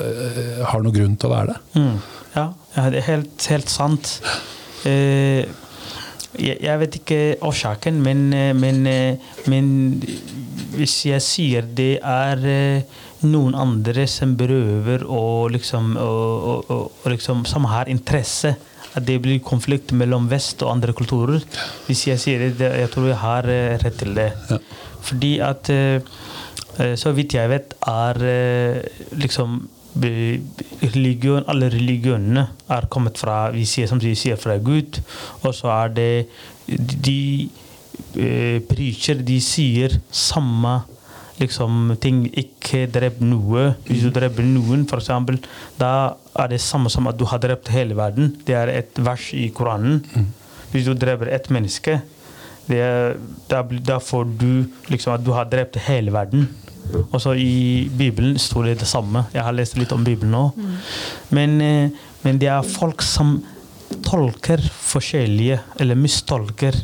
Speaker 2: eh, har noen grunn til å være det.
Speaker 3: Mm. Ja, det er helt, helt sant. Eh, jeg, jeg vet ikke årsaken, men, eh, men, eh, men hvis jeg sier det er eh, noen andre som prøver å liksom, å, og, og liksom Som har interesse at det blir konflikt mellom vest og andre kulturer. Hvis jeg sier det, jeg tror jeg har eh, rett til det.
Speaker 2: Ja.
Speaker 3: Fordi at eh, eh, Så vidt jeg vet, er liksom religion, Alle religionene er kommet fra vi sier, som vi sier, fra Gud. Og så er det De preacher, de sier samme liksom, ting. Ikke drep noe. Hvis du dreper noen, f.eks., da er det samme som at du har drept hele verden. Det er et vers i Koranen. Hvis du dreper ett menneske, det er, da, da får du liksom at du har drept hele verden. Og så i Bibelen står det det samme. Jeg har lest litt om Bibelen nå. Men, eh, men det er folk som tolker forskjellige, eller mistolker.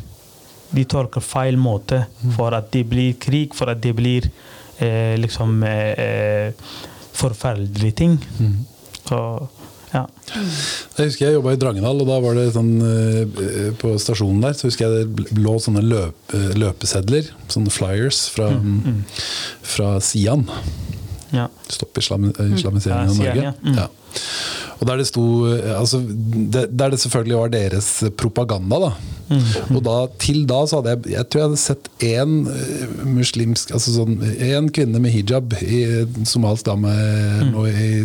Speaker 3: De tolker feil måte for at det blir krig, for at det blir eh, liksom eh, eh, forferdelige ting. Så ja.
Speaker 2: Jeg husker jeg jobba i Drangedal, og da var det sånn eh, På stasjonen der så husker jeg det lå sånne løp, løpesedler, sånne flyers, fra, fra Sian.
Speaker 3: ja.
Speaker 2: Stopp islami islamiseringen av Norge.
Speaker 3: Ja. Mm.
Speaker 2: Og der det sto eh, altså, det, Der det selvfølgelig var deres propaganda, da.
Speaker 3: Mm.
Speaker 2: Og da, til da så hadde jeg Jeg tror jeg hadde sett én eh, muslimsk Altså sånn én kvinne med hijab i somalisk dame nå i,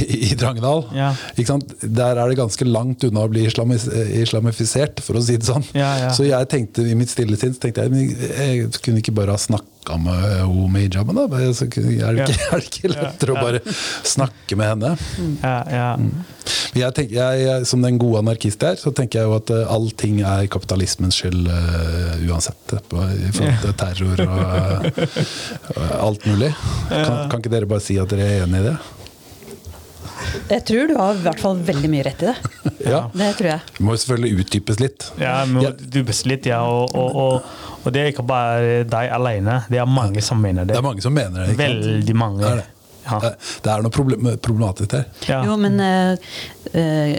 Speaker 2: i, Drangedal.
Speaker 3: Mm. Ja.
Speaker 2: Ikke sant? Der er det ganske langt unna å bli islamis, islamifisert, for å si det sånn.
Speaker 3: Ja, ja.
Speaker 2: Så jeg tenkte i mitt stille sinn tenkte jeg, jeg kunne ikke bare ha snakka med henne med hijaben. da? Er det, ikke, er det ikke lettere å bare snakke med henne?
Speaker 3: Ja, ja.
Speaker 2: Jeg tenker, jeg, som den gode anarkist jeg er, så tenker jeg jo at uh, allting er kapitalismens skyld uh, uansett. På, I forhold til terror og uh, alt mulig. Kan, kan ikke dere bare si at dere er enig i det?
Speaker 1: Jeg tror du har i hvert fall veldig mye rett i det.
Speaker 2: Ja.
Speaker 1: Det tror jeg.
Speaker 2: Det må jo selvfølgelig utdypes litt.
Speaker 3: Ja, må
Speaker 2: Ja.
Speaker 3: du beslitt, ja. Og, og, og, og det er ikke bare deg alene. Det er mange som mener det.
Speaker 2: Det er mange som mener det. ikke?
Speaker 3: Veldig mange.
Speaker 2: Det er, det.
Speaker 3: Ja.
Speaker 2: Det, det er noe problem, problematisk her.
Speaker 3: Ja.
Speaker 1: Jo, men eh, eh,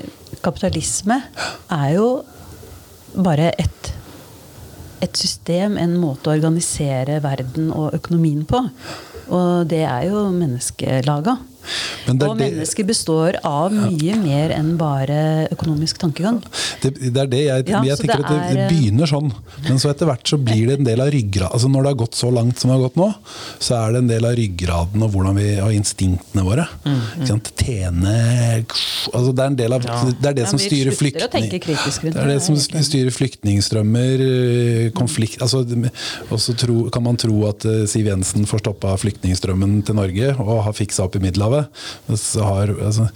Speaker 1: kapitalisme er jo bare et, et system, en måte å organisere verden og økonomien på. Og det er jo menneskelaga. Og mennesket består av mye mer enn bare økonomisk tankegang.
Speaker 2: Det, det er det jeg,
Speaker 1: Ja,
Speaker 2: jeg tenker
Speaker 1: det
Speaker 2: at det, det
Speaker 1: eh,
Speaker 2: begynner sånn, men så etter hvert så blir det en del av ryggraden. Altså når det har gått så langt som det har gått nå, så er det en del av ryggraden og hvordan vi har instinktene våre.
Speaker 1: Mm,
Speaker 2: mm. Tjene altså Det er en del av. Det er det
Speaker 1: Ja,
Speaker 2: som styrer flyktning... Det er det
Speaker 1: det,
Speaker 2: som styrer flyktningstrømmer, eh, konflikt altså, Og så kan man tro at eh, Siv Jensen får stoppa flyktningstrømmen til Norge og har fiksa opp i Middelhavet. Så har, altså,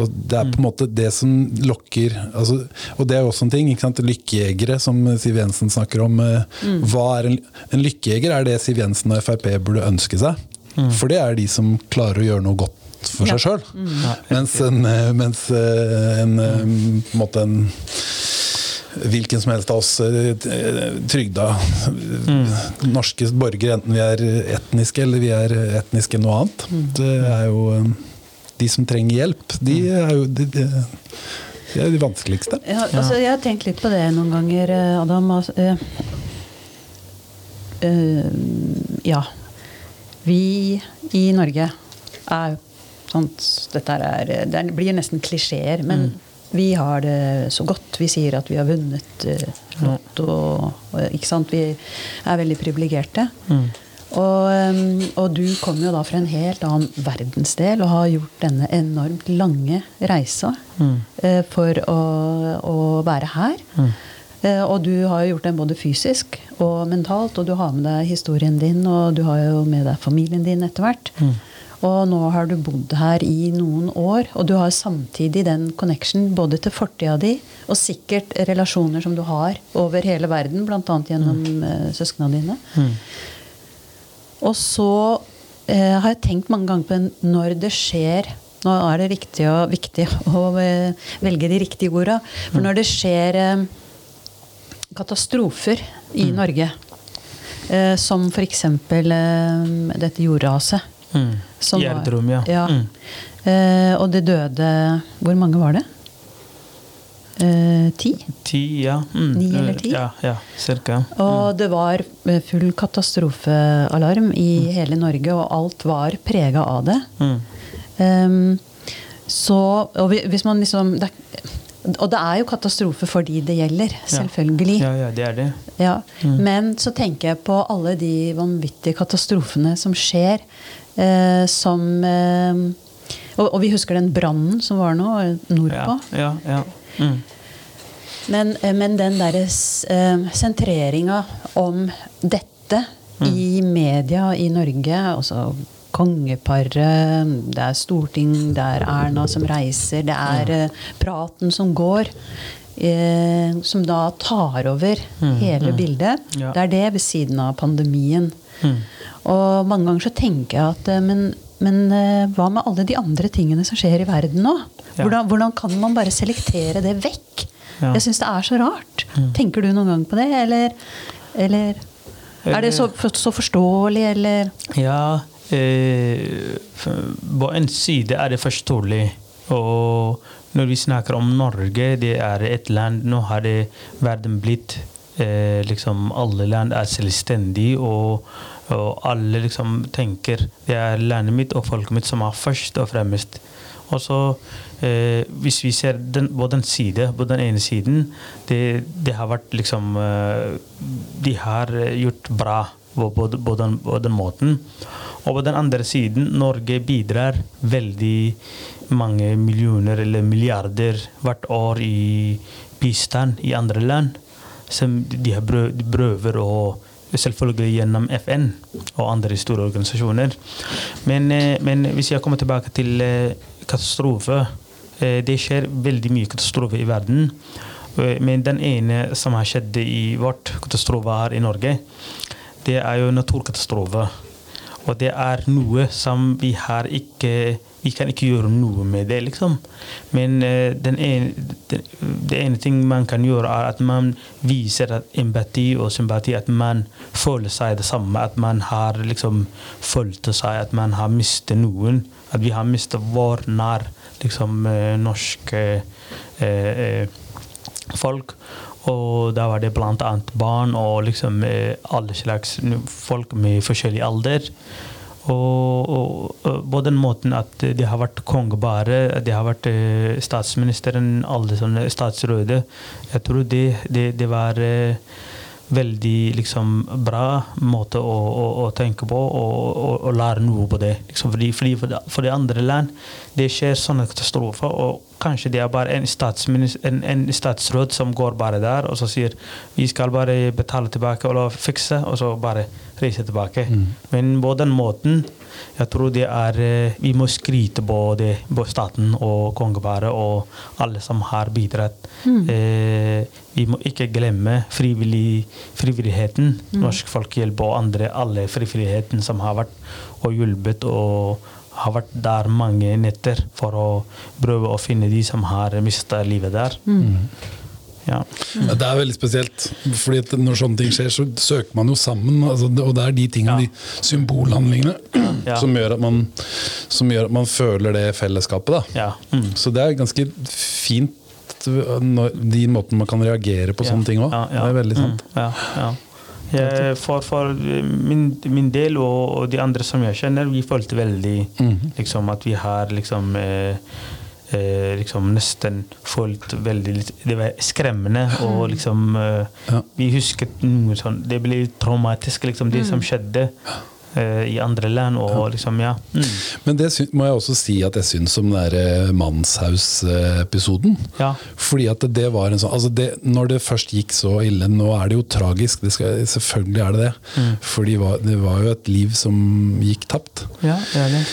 Speaker 2: og det er på en måte det som lokker altså, Og det er også en ting. ikke sant? Lykkejegere, som Siv Jensen snakker om. Mm. Hva er en, en lykkejeger? Er det Siv Jensen og Frp burde ønske seg? For det er de som klarer å gjøre noe godt for
Speaker 1: Ja.
Speaker 2: seg sjøl. Mens, en, eh, mens eh, en, eh, en måte en hvilken som helst av oss eh, trygda mm. norske borgere, enten vi er etniske eller vi er etniske noe annet. Det er jo eh, De som trenger hjelp, de er jo de, de, de er de vanskeligste.
Speaker 1: Ja, altså, jeg har tenkt litt på det noen ganger, eh, Adam. Altså, øh, øh, Ja. Vi i Norge er sånt Dette er, det blir nesten klisjeer, men vi har det så godt. Vi sier at vi har vunnet uh, Lotto. og- og- Ikke sant? Vi er veldig privilegerte. Og, um, og du kommer jo da fra en helt annen verdensdel og har gjort denne enormt lange reisa eh, for å, å være her. Eh, og du har jo gjort den både fysisk og mentalt, og du har med deg historien din, og du har jo med deg familien din etter hvert. Og nå har du bodd her i noen år, og du har samtidig den connection både til fortida di, og sikkert relasjoner som du har over hele verden, bl.a. gjennom mm. søsknene dine. Og så eh, har jeg tenkt mange ganger på den når det skjer Nå er det riktig og, viktig å eh, velge de riktige orda. For når det skjer eh, katastrofer i Norge, eh, som f.eks. Eh, dette jordraset
Speaker 3: Mm. Gjerdrum, ja.
Speaker 1: ja.
Speaker 3: Mm.
Speaker 1: Eh, og det døde Hvor mange var det? Eh, ti?
Speaker 3: Ti, ja. Mm.
Speaker 1: Ni eller ti?
Speaker 3: Ja, ja cirka.
Speaker 1: Og det var eh, full katastrofealarm i hele Norge, og alt var prega av det.
Speaker 3: Mm.
Speaker 1: Ehm, så Og hvis man liksom det, er- Og det er jo katastrofe for de det gjelder, selvfølgelig.
Speaker 3: Ja, ja, det er det.
Speaker 1: Ja. Men så tenker jeg på alle de vanvittige katastrofene som skjer. Eh, som eh, og, og vi husker den brannen som var nå, eh, nordpå.
Speaker 3: Ja, ja, ja. Mm.
Speaker 1: Men, eh, men den derre uh, sentreringa om dette i media i Norge, altså kongeparet, det er storting, det er Erna som reiser, det er eh, praten som går, eh, som da tar over hele bildet.
Speaker 3: Ja.
Speaker 1: Det er det ved siden av pandemien.
Speaker 3: Mm.
Speaker 1: Og mange ganger så tenker jeg at eh, men, men eh, hva med alle de andre tingene som skjer i verden nå? Hvordan, hvordan kan man bare selektere det vekk?
Speaker 3: Ja.
Speaker 1: Jeg syns det er så rart. Tenker du noen gang på det, eller, eller er det så, så forståelig, eller
Speaker 3: Ja, eh, på en side er det forståelig. Og når vi snakker om Norge, det er et land Nå har det verden blitt eh, liksom Alle land er selvstendige, og, og alle liksom tenker det er landet mitt og folket mitt som er først og fremst. Og så, eh, hvis vi ser den, på den side, på den ene siden, det, det har vært liksom eh, De har gjort bra på, på, på, den, på den måten. Og på den andre siden, Norge bidrar veldig mange millioner eller milliarder hvert år i bistand i andre land. Som de prøver å Selvfølgelig gjennom FN og andre store organisasjoner. Men, eh, men hvis jeg kommer tilbake til eh, katastrofe eh, Det skjer veldig mye katastrofe i verden. Men den ene som har skjedd i vårt katastrofe her i Norge, det er jo naturkatastrofe. Og det er noe som vi har ikke Vi kan ikke gjøre noe med det, liksom. Men uh, den ene, det, det ene ting man kan gjøre, er at man viser at empati og sympati. At man føler seg det samme. At man har liksom følt seg at man har mistet noen. At vi har mistet vår nær liksom, uh, norske uh, eh, folk. Og da var det bl.a. barn og liksom eh, alle slags folk med forskjellig alder. Og, på den måten at de har vært kongebare, de har vært eh, statsministeren, alle sånne statsråder. Jeg tror det, det, det var eh, veldig liksom, bra måte å, å, å tenke på og, og, og lære noe på det. Liksom, fordi, fordi for, de, for de andre land det skjer sånne katastrofer, og kanskje det er bare en, en, en statsråd som går bare der og så sier vi skal bare betale tilbake og fikse, og så bare reise tilbake. Men på den måten jeg tror det er eh, Vi må skryte på det, på staten og kongeparet og alle som har bidratt. Eh, vi må ikke glemme frivillig, frivilligheten. Norsk Folkehjelp og andre, alle frivilligheten som har vært og hjulpet og har vært der mange netter for å prøve å finne de som har mista livet der. Ja.
Speaker 2: Mm. det er veldig spesielt, fordi at når sånne ting skjer, så søker man jo sammen. Altså, og det er de tingene,
Speaker 3: Ja.
Speaker 2: de symbolhandlingene,
Speaker 3: Ja.
Speaker 2: som, gjør at man, som gjør at man føler det fellesskapet. Da.
Speaker 3: Ja. Mm.
Speaker 2: Så det er ganske fint, når, de måtene man kan reagere på sånne ting òg.
Speaker 3: Ja, ja.
Speaker 2: Det er veldig sant.
Speaker 3: Mm, ja, ja. Jeg, for for eh, min, min del og, og de andre som jeg kjenner, vi følte veldig
Speaker 2: Mhm.
Speaker 3: liksom, at vi har liksom eh, eh, liksom nesten følt veldig litt- Det var skremmende. Og liksom eh,
Speaker 2: Ja.
Speaker 3: Vi husket noe sånn Det ble traumatisk, liksom, det som skjedde eh, i andre land. Og liksom, ja. Mm.
Speaker 2: Men det syns, må jeg også si at jeg syns om den der Mannshaus-episoden.
Speaker 3: ja.
Speaker 2: Fordi at det, det var en sånn altså det, Når det først gikk så ille Nå er det jo tragisk, det skal, selvfølgelig er det det.
Speaker 3: Mm.
Speaker 2: Fordi det var jo et liv som gikk tapt.
Speaker 3: Ja, det er det.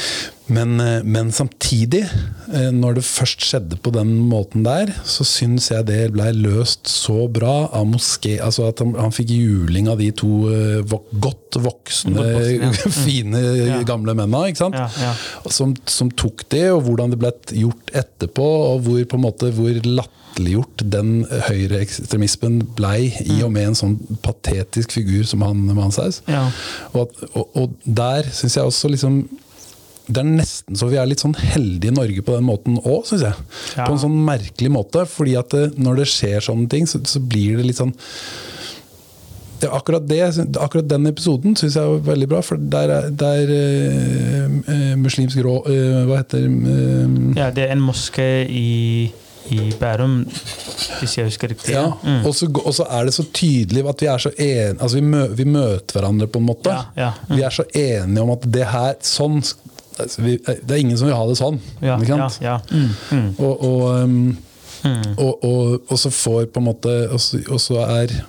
Speaker 2: Men, eh, men samtidig, eh, når det først skjedde på den måten der, så syns jeg det blei løst så bra av moské. Altså at han, han fikk juling av de to eh, vok godt voksne,
Speaker 3: ja. Mm.
Speaker 2: fine,
Speaker 3: Ja.
Speaker 2: gamle menna. ikke sant?
Speaker 3: Ja.
Speaker 2: Som, som tok det, og hvordan det ble gjort etterpå, og hvor, på en måte, hvor latterliggjort den høyreekstremismen blei, i og med en sånn patetisk figur som han Manshaus.
Speaker 3: Ja.
Speaker 2: Og, og, og der syns jeg også liksom det er nesten så vi er litt sånn heldige i Norge på den måten òg, syns jeg.
Speaker 3: Ja.
Speaker 2: På en sånn merkelig måte. fordi at det, når det skjer sånne ting, så, så blir det litt sånn det, akkurat, det, akkurat den episoden syns jeg var veldig bra, for der er der, uh, eh, muslimsk rå... Uh, hva heter eh,
Speaker 3: ja, det er en moské i, i Bærum, hvis jeg husker riktig.
Speaker 2: ja,
Speaker 3: Mm.
Speaker 2: og, så, og så er det så tydelig at vi er så enige altså vi, mø, vi møter hverandre på en måte.
Speaker 3: Ja, ja, mm.
Speaker 2: Vi er så enige om at det her sånn Det er ingen som vil ha det sånn.
Speaker 3: Ja,
Speaker 2: ikke sant?
Speaker 3: ja. Mm, mm,
Speaker 2: Og, og, um,
Speaker 3: mm.
Speaker 2: og, og, og så får på en måte Og så, og så er eh,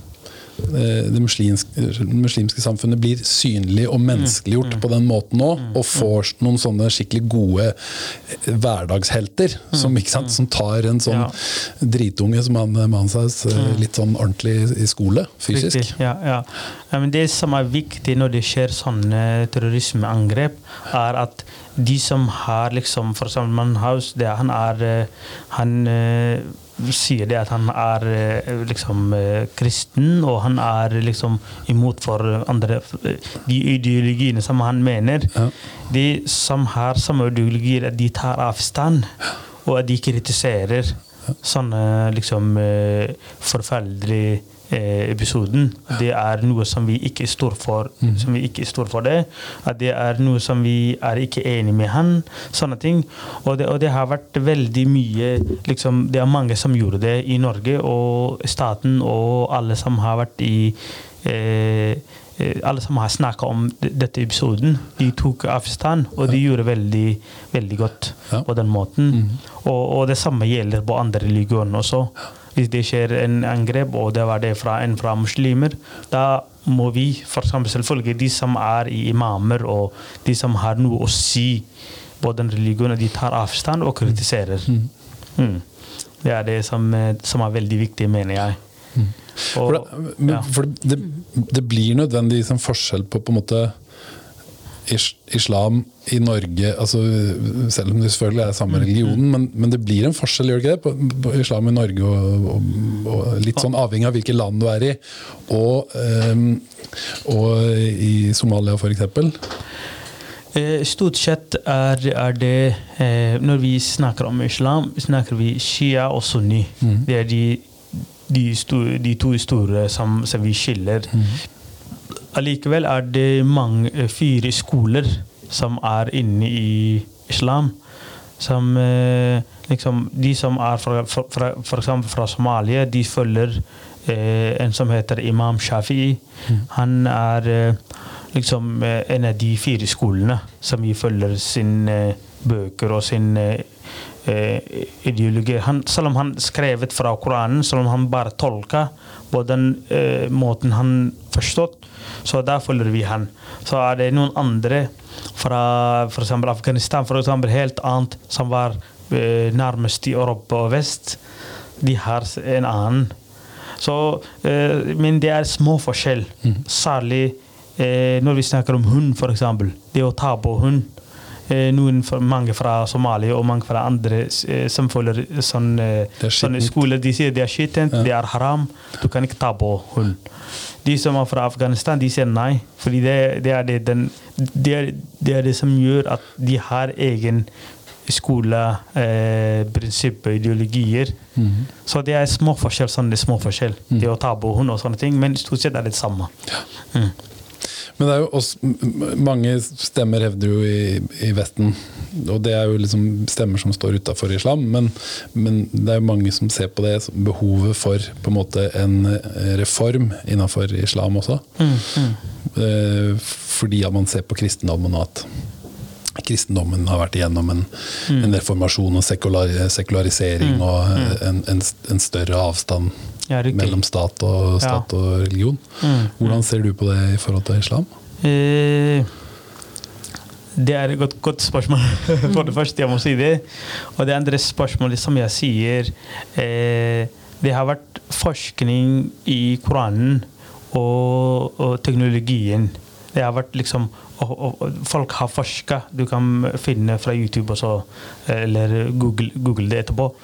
Speaker 2: det muslimske, muslimske samfunnet blir synlig og menneskeliggjort
Speaker 3: Mm.
Speaker 2: på den måten òg, og får noen sånne skikkelig gode eh, hverdagshelter som, ikke sant, som tar en sånn
Speaker 3: Mm. Ja.
Speaker 2: dritunge som han Manshaus eh, litt sånn ordentlig i skole, fysisk.
Speaker 3: Riktig, Ja, ja. Ja, men det som er viktig når det skjer sånne terrorismeangrep, er at de som har liksom For eksempel Mannhaus, det, han er eh, Han eh, sier det at han er eh, liksom eh, kristen, og han er liksom imot for andre eh, De ideologiene som han mener.
Speaker 2: Ja.
Speaker 3: De som har samme ideologier, at de tar avstand, og at de kritiserer sånne liksom forferdelige episoden. Det er noe som vi ikke står for. Som vi ikke står for det. At det er noe som vi er ikke enig med han. Sånne ting. Og det, og det har vært veldig mye liksom, Det er mange som gjorde det i Norge, og staten og alle som har vært i eh, eh, alle som har snakka om dette episoden, de tok avstand, og de gjorde veldig, veldig godt på den måten. Og, og det samme gjelder på andre religioner også. Hvis det skjer en angrep, og det var det fra en fra muslimer, da må vi, for eksempel selvfølgelig de som er i imamer, og de som har noe å si på den religionen, de tar avstand og kritiserer. Mm. Det er det som, eh, som er veldig viktig, mener jeg.
Speaker 2: For,
Speaker 3: Og,
Speaker 2: det, men,
Speaker 3: ja.
Speaker 2: for det, det blir nødvendigvis en forskjell på på en måte islam i Norge altså, Selv om det selvfølgelig er
Speaker 3: Mm,
Speaker 2: samme religionen, men, men det blir en forskjell, gjør det ikke det? På, på islam i Norge, og, og, og litt sånn avhengig av hvilket land du er i. Og, um, og i Somalia, f.eks.
Speaker 3: Eh, Stort sett er, er det eh, Når vi snakker om islam, snakker vi shia og sunni. Det er de, de, store, de to store som, som vi skiller. Allikevel er det mange eh, fire skoler som er inne i islam. Som eh, liksom De som er fra, fra, fra, fra Somalia, de følger eh, en som heter Imam Shafi'i. Han er eh, liksom eh, en av de fire skolene som vi følger sine bøker og sin ideologi. Han, selv om han skrevet fra Koranen, selv om han bare tolka på den eh, måten han forstått, så der følger vi han. Så er det noen andre fra f.eks. Afghanistan, for eksempel, helt annet, som var eh, nærmest i Europa og vest. De har en annen. Så, eh, men det er små forskjell. Særlig eh, når vi snakker om hund, f.eks. Det å ta på hund. Eh, noen mange fra Somalia og mange fra andre eh, som følger sånn, eh, sånne skoler. De sier det er skittent,
Speaker 2: Ja.
Speaker 3: det er haram. Du kan ikke ta på hund. De som er fra Afghanistan, de sier nei. Fordi det, det, er, det, den, det, er, det er det som gjør at de har egen skole, eh, prinsipper, ideologier. Så det er små forskjell, sånne små forskjell. Det å ta på hund og sånne ting, men stort sett er det det samme. Mm.
Speaker 2: Men det er jo også, mange stemmer hevder jo i, i Vesten, og det er jo liksom stemmer som står utafor islam, men, men det er jo mange som ser på det som behovet for på en måte en eh, reform innafor islam også.
Speaker 3: Mm, mm.
Speaker 2: Eh, Fordi at man ser på kristendommen og at kristendommen har vært igjennom en, en reformasjon og sekular, sekularisering og eh, en, en, en større avstand
Speaker 3: Ja,
Speaker 2: mellom stat og, stat og religion.
Speaker 3: Mm,
Speaker 2: Hvordan ser du på det i forhold til islam?
Speaker 3: Eh, det er et godt, godt spørsmål. For det første, jeg må si det. Og det andre spørsmålet, som jeg sier eh, Det har vært forskning i Koranen og, og teknologien. Det har vært liksom og, og, Folk har forska. Du kan finne fra YouTube også, eller Google, Google det etterpå.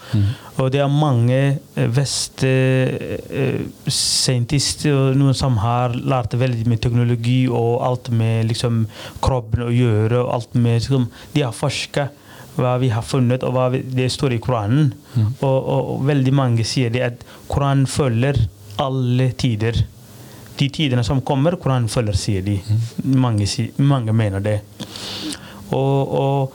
Speaker 3: Og det er mange vestscientister og noen som har lært veldig med teknologi og alt med liksom, kroppen å gjøre. og alt med, liksom, De har forska hva vi har funnet, og hva vi, det står i Koranen. Og, og, og veldig mange sier det at Koranen følger alle tider. De tidene som kommer, Koranen følger, sier de. Mange, mange mener det. Og, og,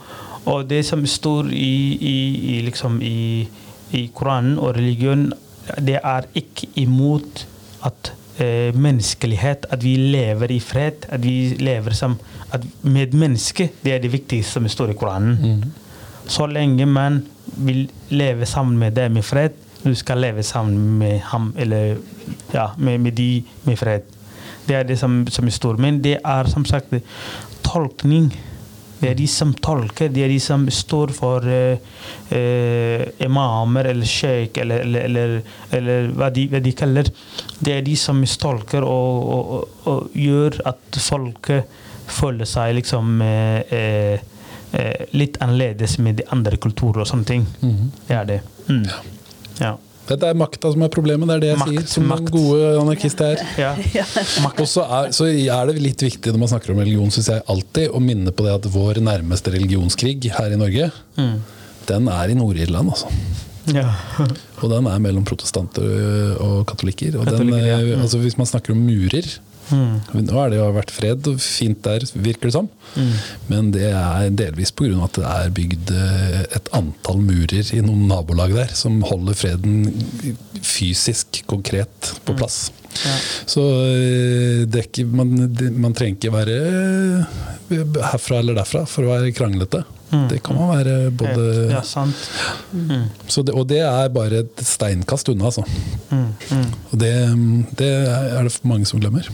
Speaker 3: og det som står i, i, i, liksom i, i Koranen og religion, det er ikke imot at eh, menneskelighet, at vi lever i fred, at vi lever som at medmenneske, det er det viktigste som står i Koranen. Så lenge man vil leve sammen med dem i fred, du skal leve sammen med ham eller ja, med, med de med fred. Det er det som, som står. Men det er som sagt tolkning. Det er de som tolker, det er de som står for eh, eh, imamer eller sjeik eller, eller, eller, eller hva, de, hva de kaller. Det er de som tolker og, og, og, og gjør at folk føler seg liksom eh, eh, eh, litt annerledes med de andre kulturer og sånne ting. Det er det. Mm. Ja.
Speaker 2: Det er makta som er problemet, det er det jeg
Speaker 3: Makt,
Speaker 2: sier. Som
Speaker 3: makt.
Speaker 2: gode anarkist her
Speaker 3: ja.
Speaker 2: Og så er, så er det litt viktig når man snakker om religion, synes jeg alltid, å minne på det at vår nærmeste religionskrig her i Norge,
Speaker 3: Mm.
Speaker 2: den er i Nord-Irland, altså.
Speaker 3: ja.
Speaker 2: Og den er mellom protestanter og katolikker. Og den,
Speaker 3: Katolikker, ja.
Speaker 2: øh,
Speaker 3: Mm.
Speaker 2: altså hvis man snakker om murer
Speaker 3: Mm.
Speaker 2: Nå har det jo vært fred og fint der, virker det som.
Speaker 3: Mm.
Speaker 2: Men det er delvis pga. at det er bygd øh, et antall murer i noen nabolag der som holder freden fysisk, konkret, på plass.
Speaker 3: Ja.
Speaker 2: Så det er ikke, man, man trenger ikke være øh, herfra eller derfra for å være kranglete.
Speaker 3: Mm.
Speaker 2: Det kan man være både
Speaker 3: Ja, sant. Mm.
Speaker 2: så det, Og det er bare et steinkast unna, altså.
Speaker 3: Mm. Mm.
Speaker 2: Og det, det er det mange som glemmer.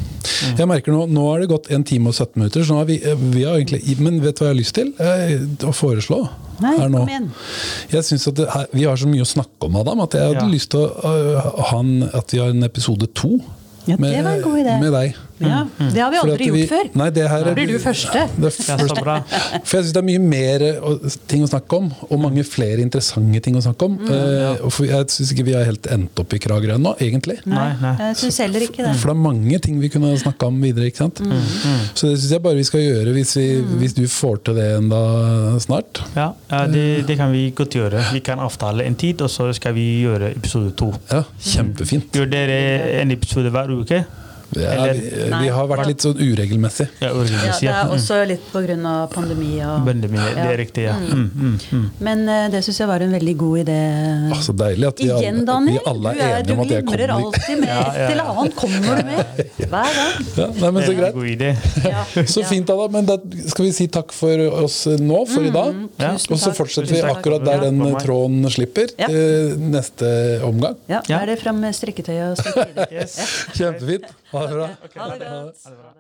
Speaker 2: Jeg merker Nå nå har det gått en time og 17 minutter, så nå har vi, vi har egentlig, men vet du hva jeg har lyst til? Eh, Å foreslå.
Speaker 1: Nei,
Speaker 2: her nå.
Speaker 1: kom igjen.
Speaker 2: Jeg synes at det, her, Vi har så mye å snakke om, Adam, at jeg hadde
Speaker 3: Ja.
Speaker 2: lyst til å øh, han, at vi har en episode to
Speaker 1: Ja, det var en god idé.
Speaker 2: med deg.
Speaker 1: Ja, det har vi aldri
Speaker 2: vi-
Speaker 1: gjort før.
Speaker 2: Nei, det her er,
Speaker 1: Blir du første?
Speaker 2: Det er første.
Speaker 3: bra.
Speaker 2: For jeg syns det er mye mer ting å snakke om, og mange flere interessante ting å snakke om.
Speaker 1: Mm.
Speaker 2: ja. for jeg syns ikke vi har helt endt opp i Kragerø ennå, egentlig.
Speaker 3: Nei, nei.
Speaker 1: Jeg synes heller ikke det.
Speaker 2: For det er mange ting vi kunne snakka om videre. ikke sant?
Speaker 1: Mm.
Speaker 2: Så det syns jeg bare vi skal gjøre, hvis, vi, hvis du får til det enda snart.
Speaker 3: Ja, ja det, det kan vi godt gjøre. Vi kan avtale en tid, og så skal vi gjøre episode to.
Speaker 2: Ja, Kjempefint.
Speaker 3: Gjør dere en episode hver uke?
Speaker 2: Ja,
Speaker 3: Eller-
Speaker 2: vi, vi har vært litt sånn uregelmessig.
Speaker 3: Ja,
Speaker 1: Ja,
Speaker 3: ja
Speaker 1: det er også litt pga. pandemi. Og,
Speaker 3: pandemi ja. det er riktig, ja. Mm, mm, mm.
Speaker 1: Men eh, det syns jeg var en veldig god idé.
Speaker 2: Ah, så deilig at vi
Speaker 1: Igjen, Daniel.
Speaker 2: vi alle er enige om at jeg kommer.
Speaker 1: Du glimrer alltid med
Speaker 3: Ja, ja,
Speaker 1: et eller annet. Kommer du med? Hver gang.
Speaker 2: Ja, nei, men Så greit. Så fint, da. Men da skal vi si takk for oss nå, for i dag.
Speaker 3: Ja.
Speaker 2: Og så fortsetter vi akkurat der den tråden slipper,
Speaker 1: Ja.
Speaker 2: til neste omgang.
Speaker 1: Ja,
Speaker 3: da
Speaker 1: er det fram med strikketøyet og strikke videre.
Speaker 3: Yes.
Speaker 2: Kjempefint. Ha det bra.
Speaker 1: Ha det godt.
Speaker 3: Ha det bra.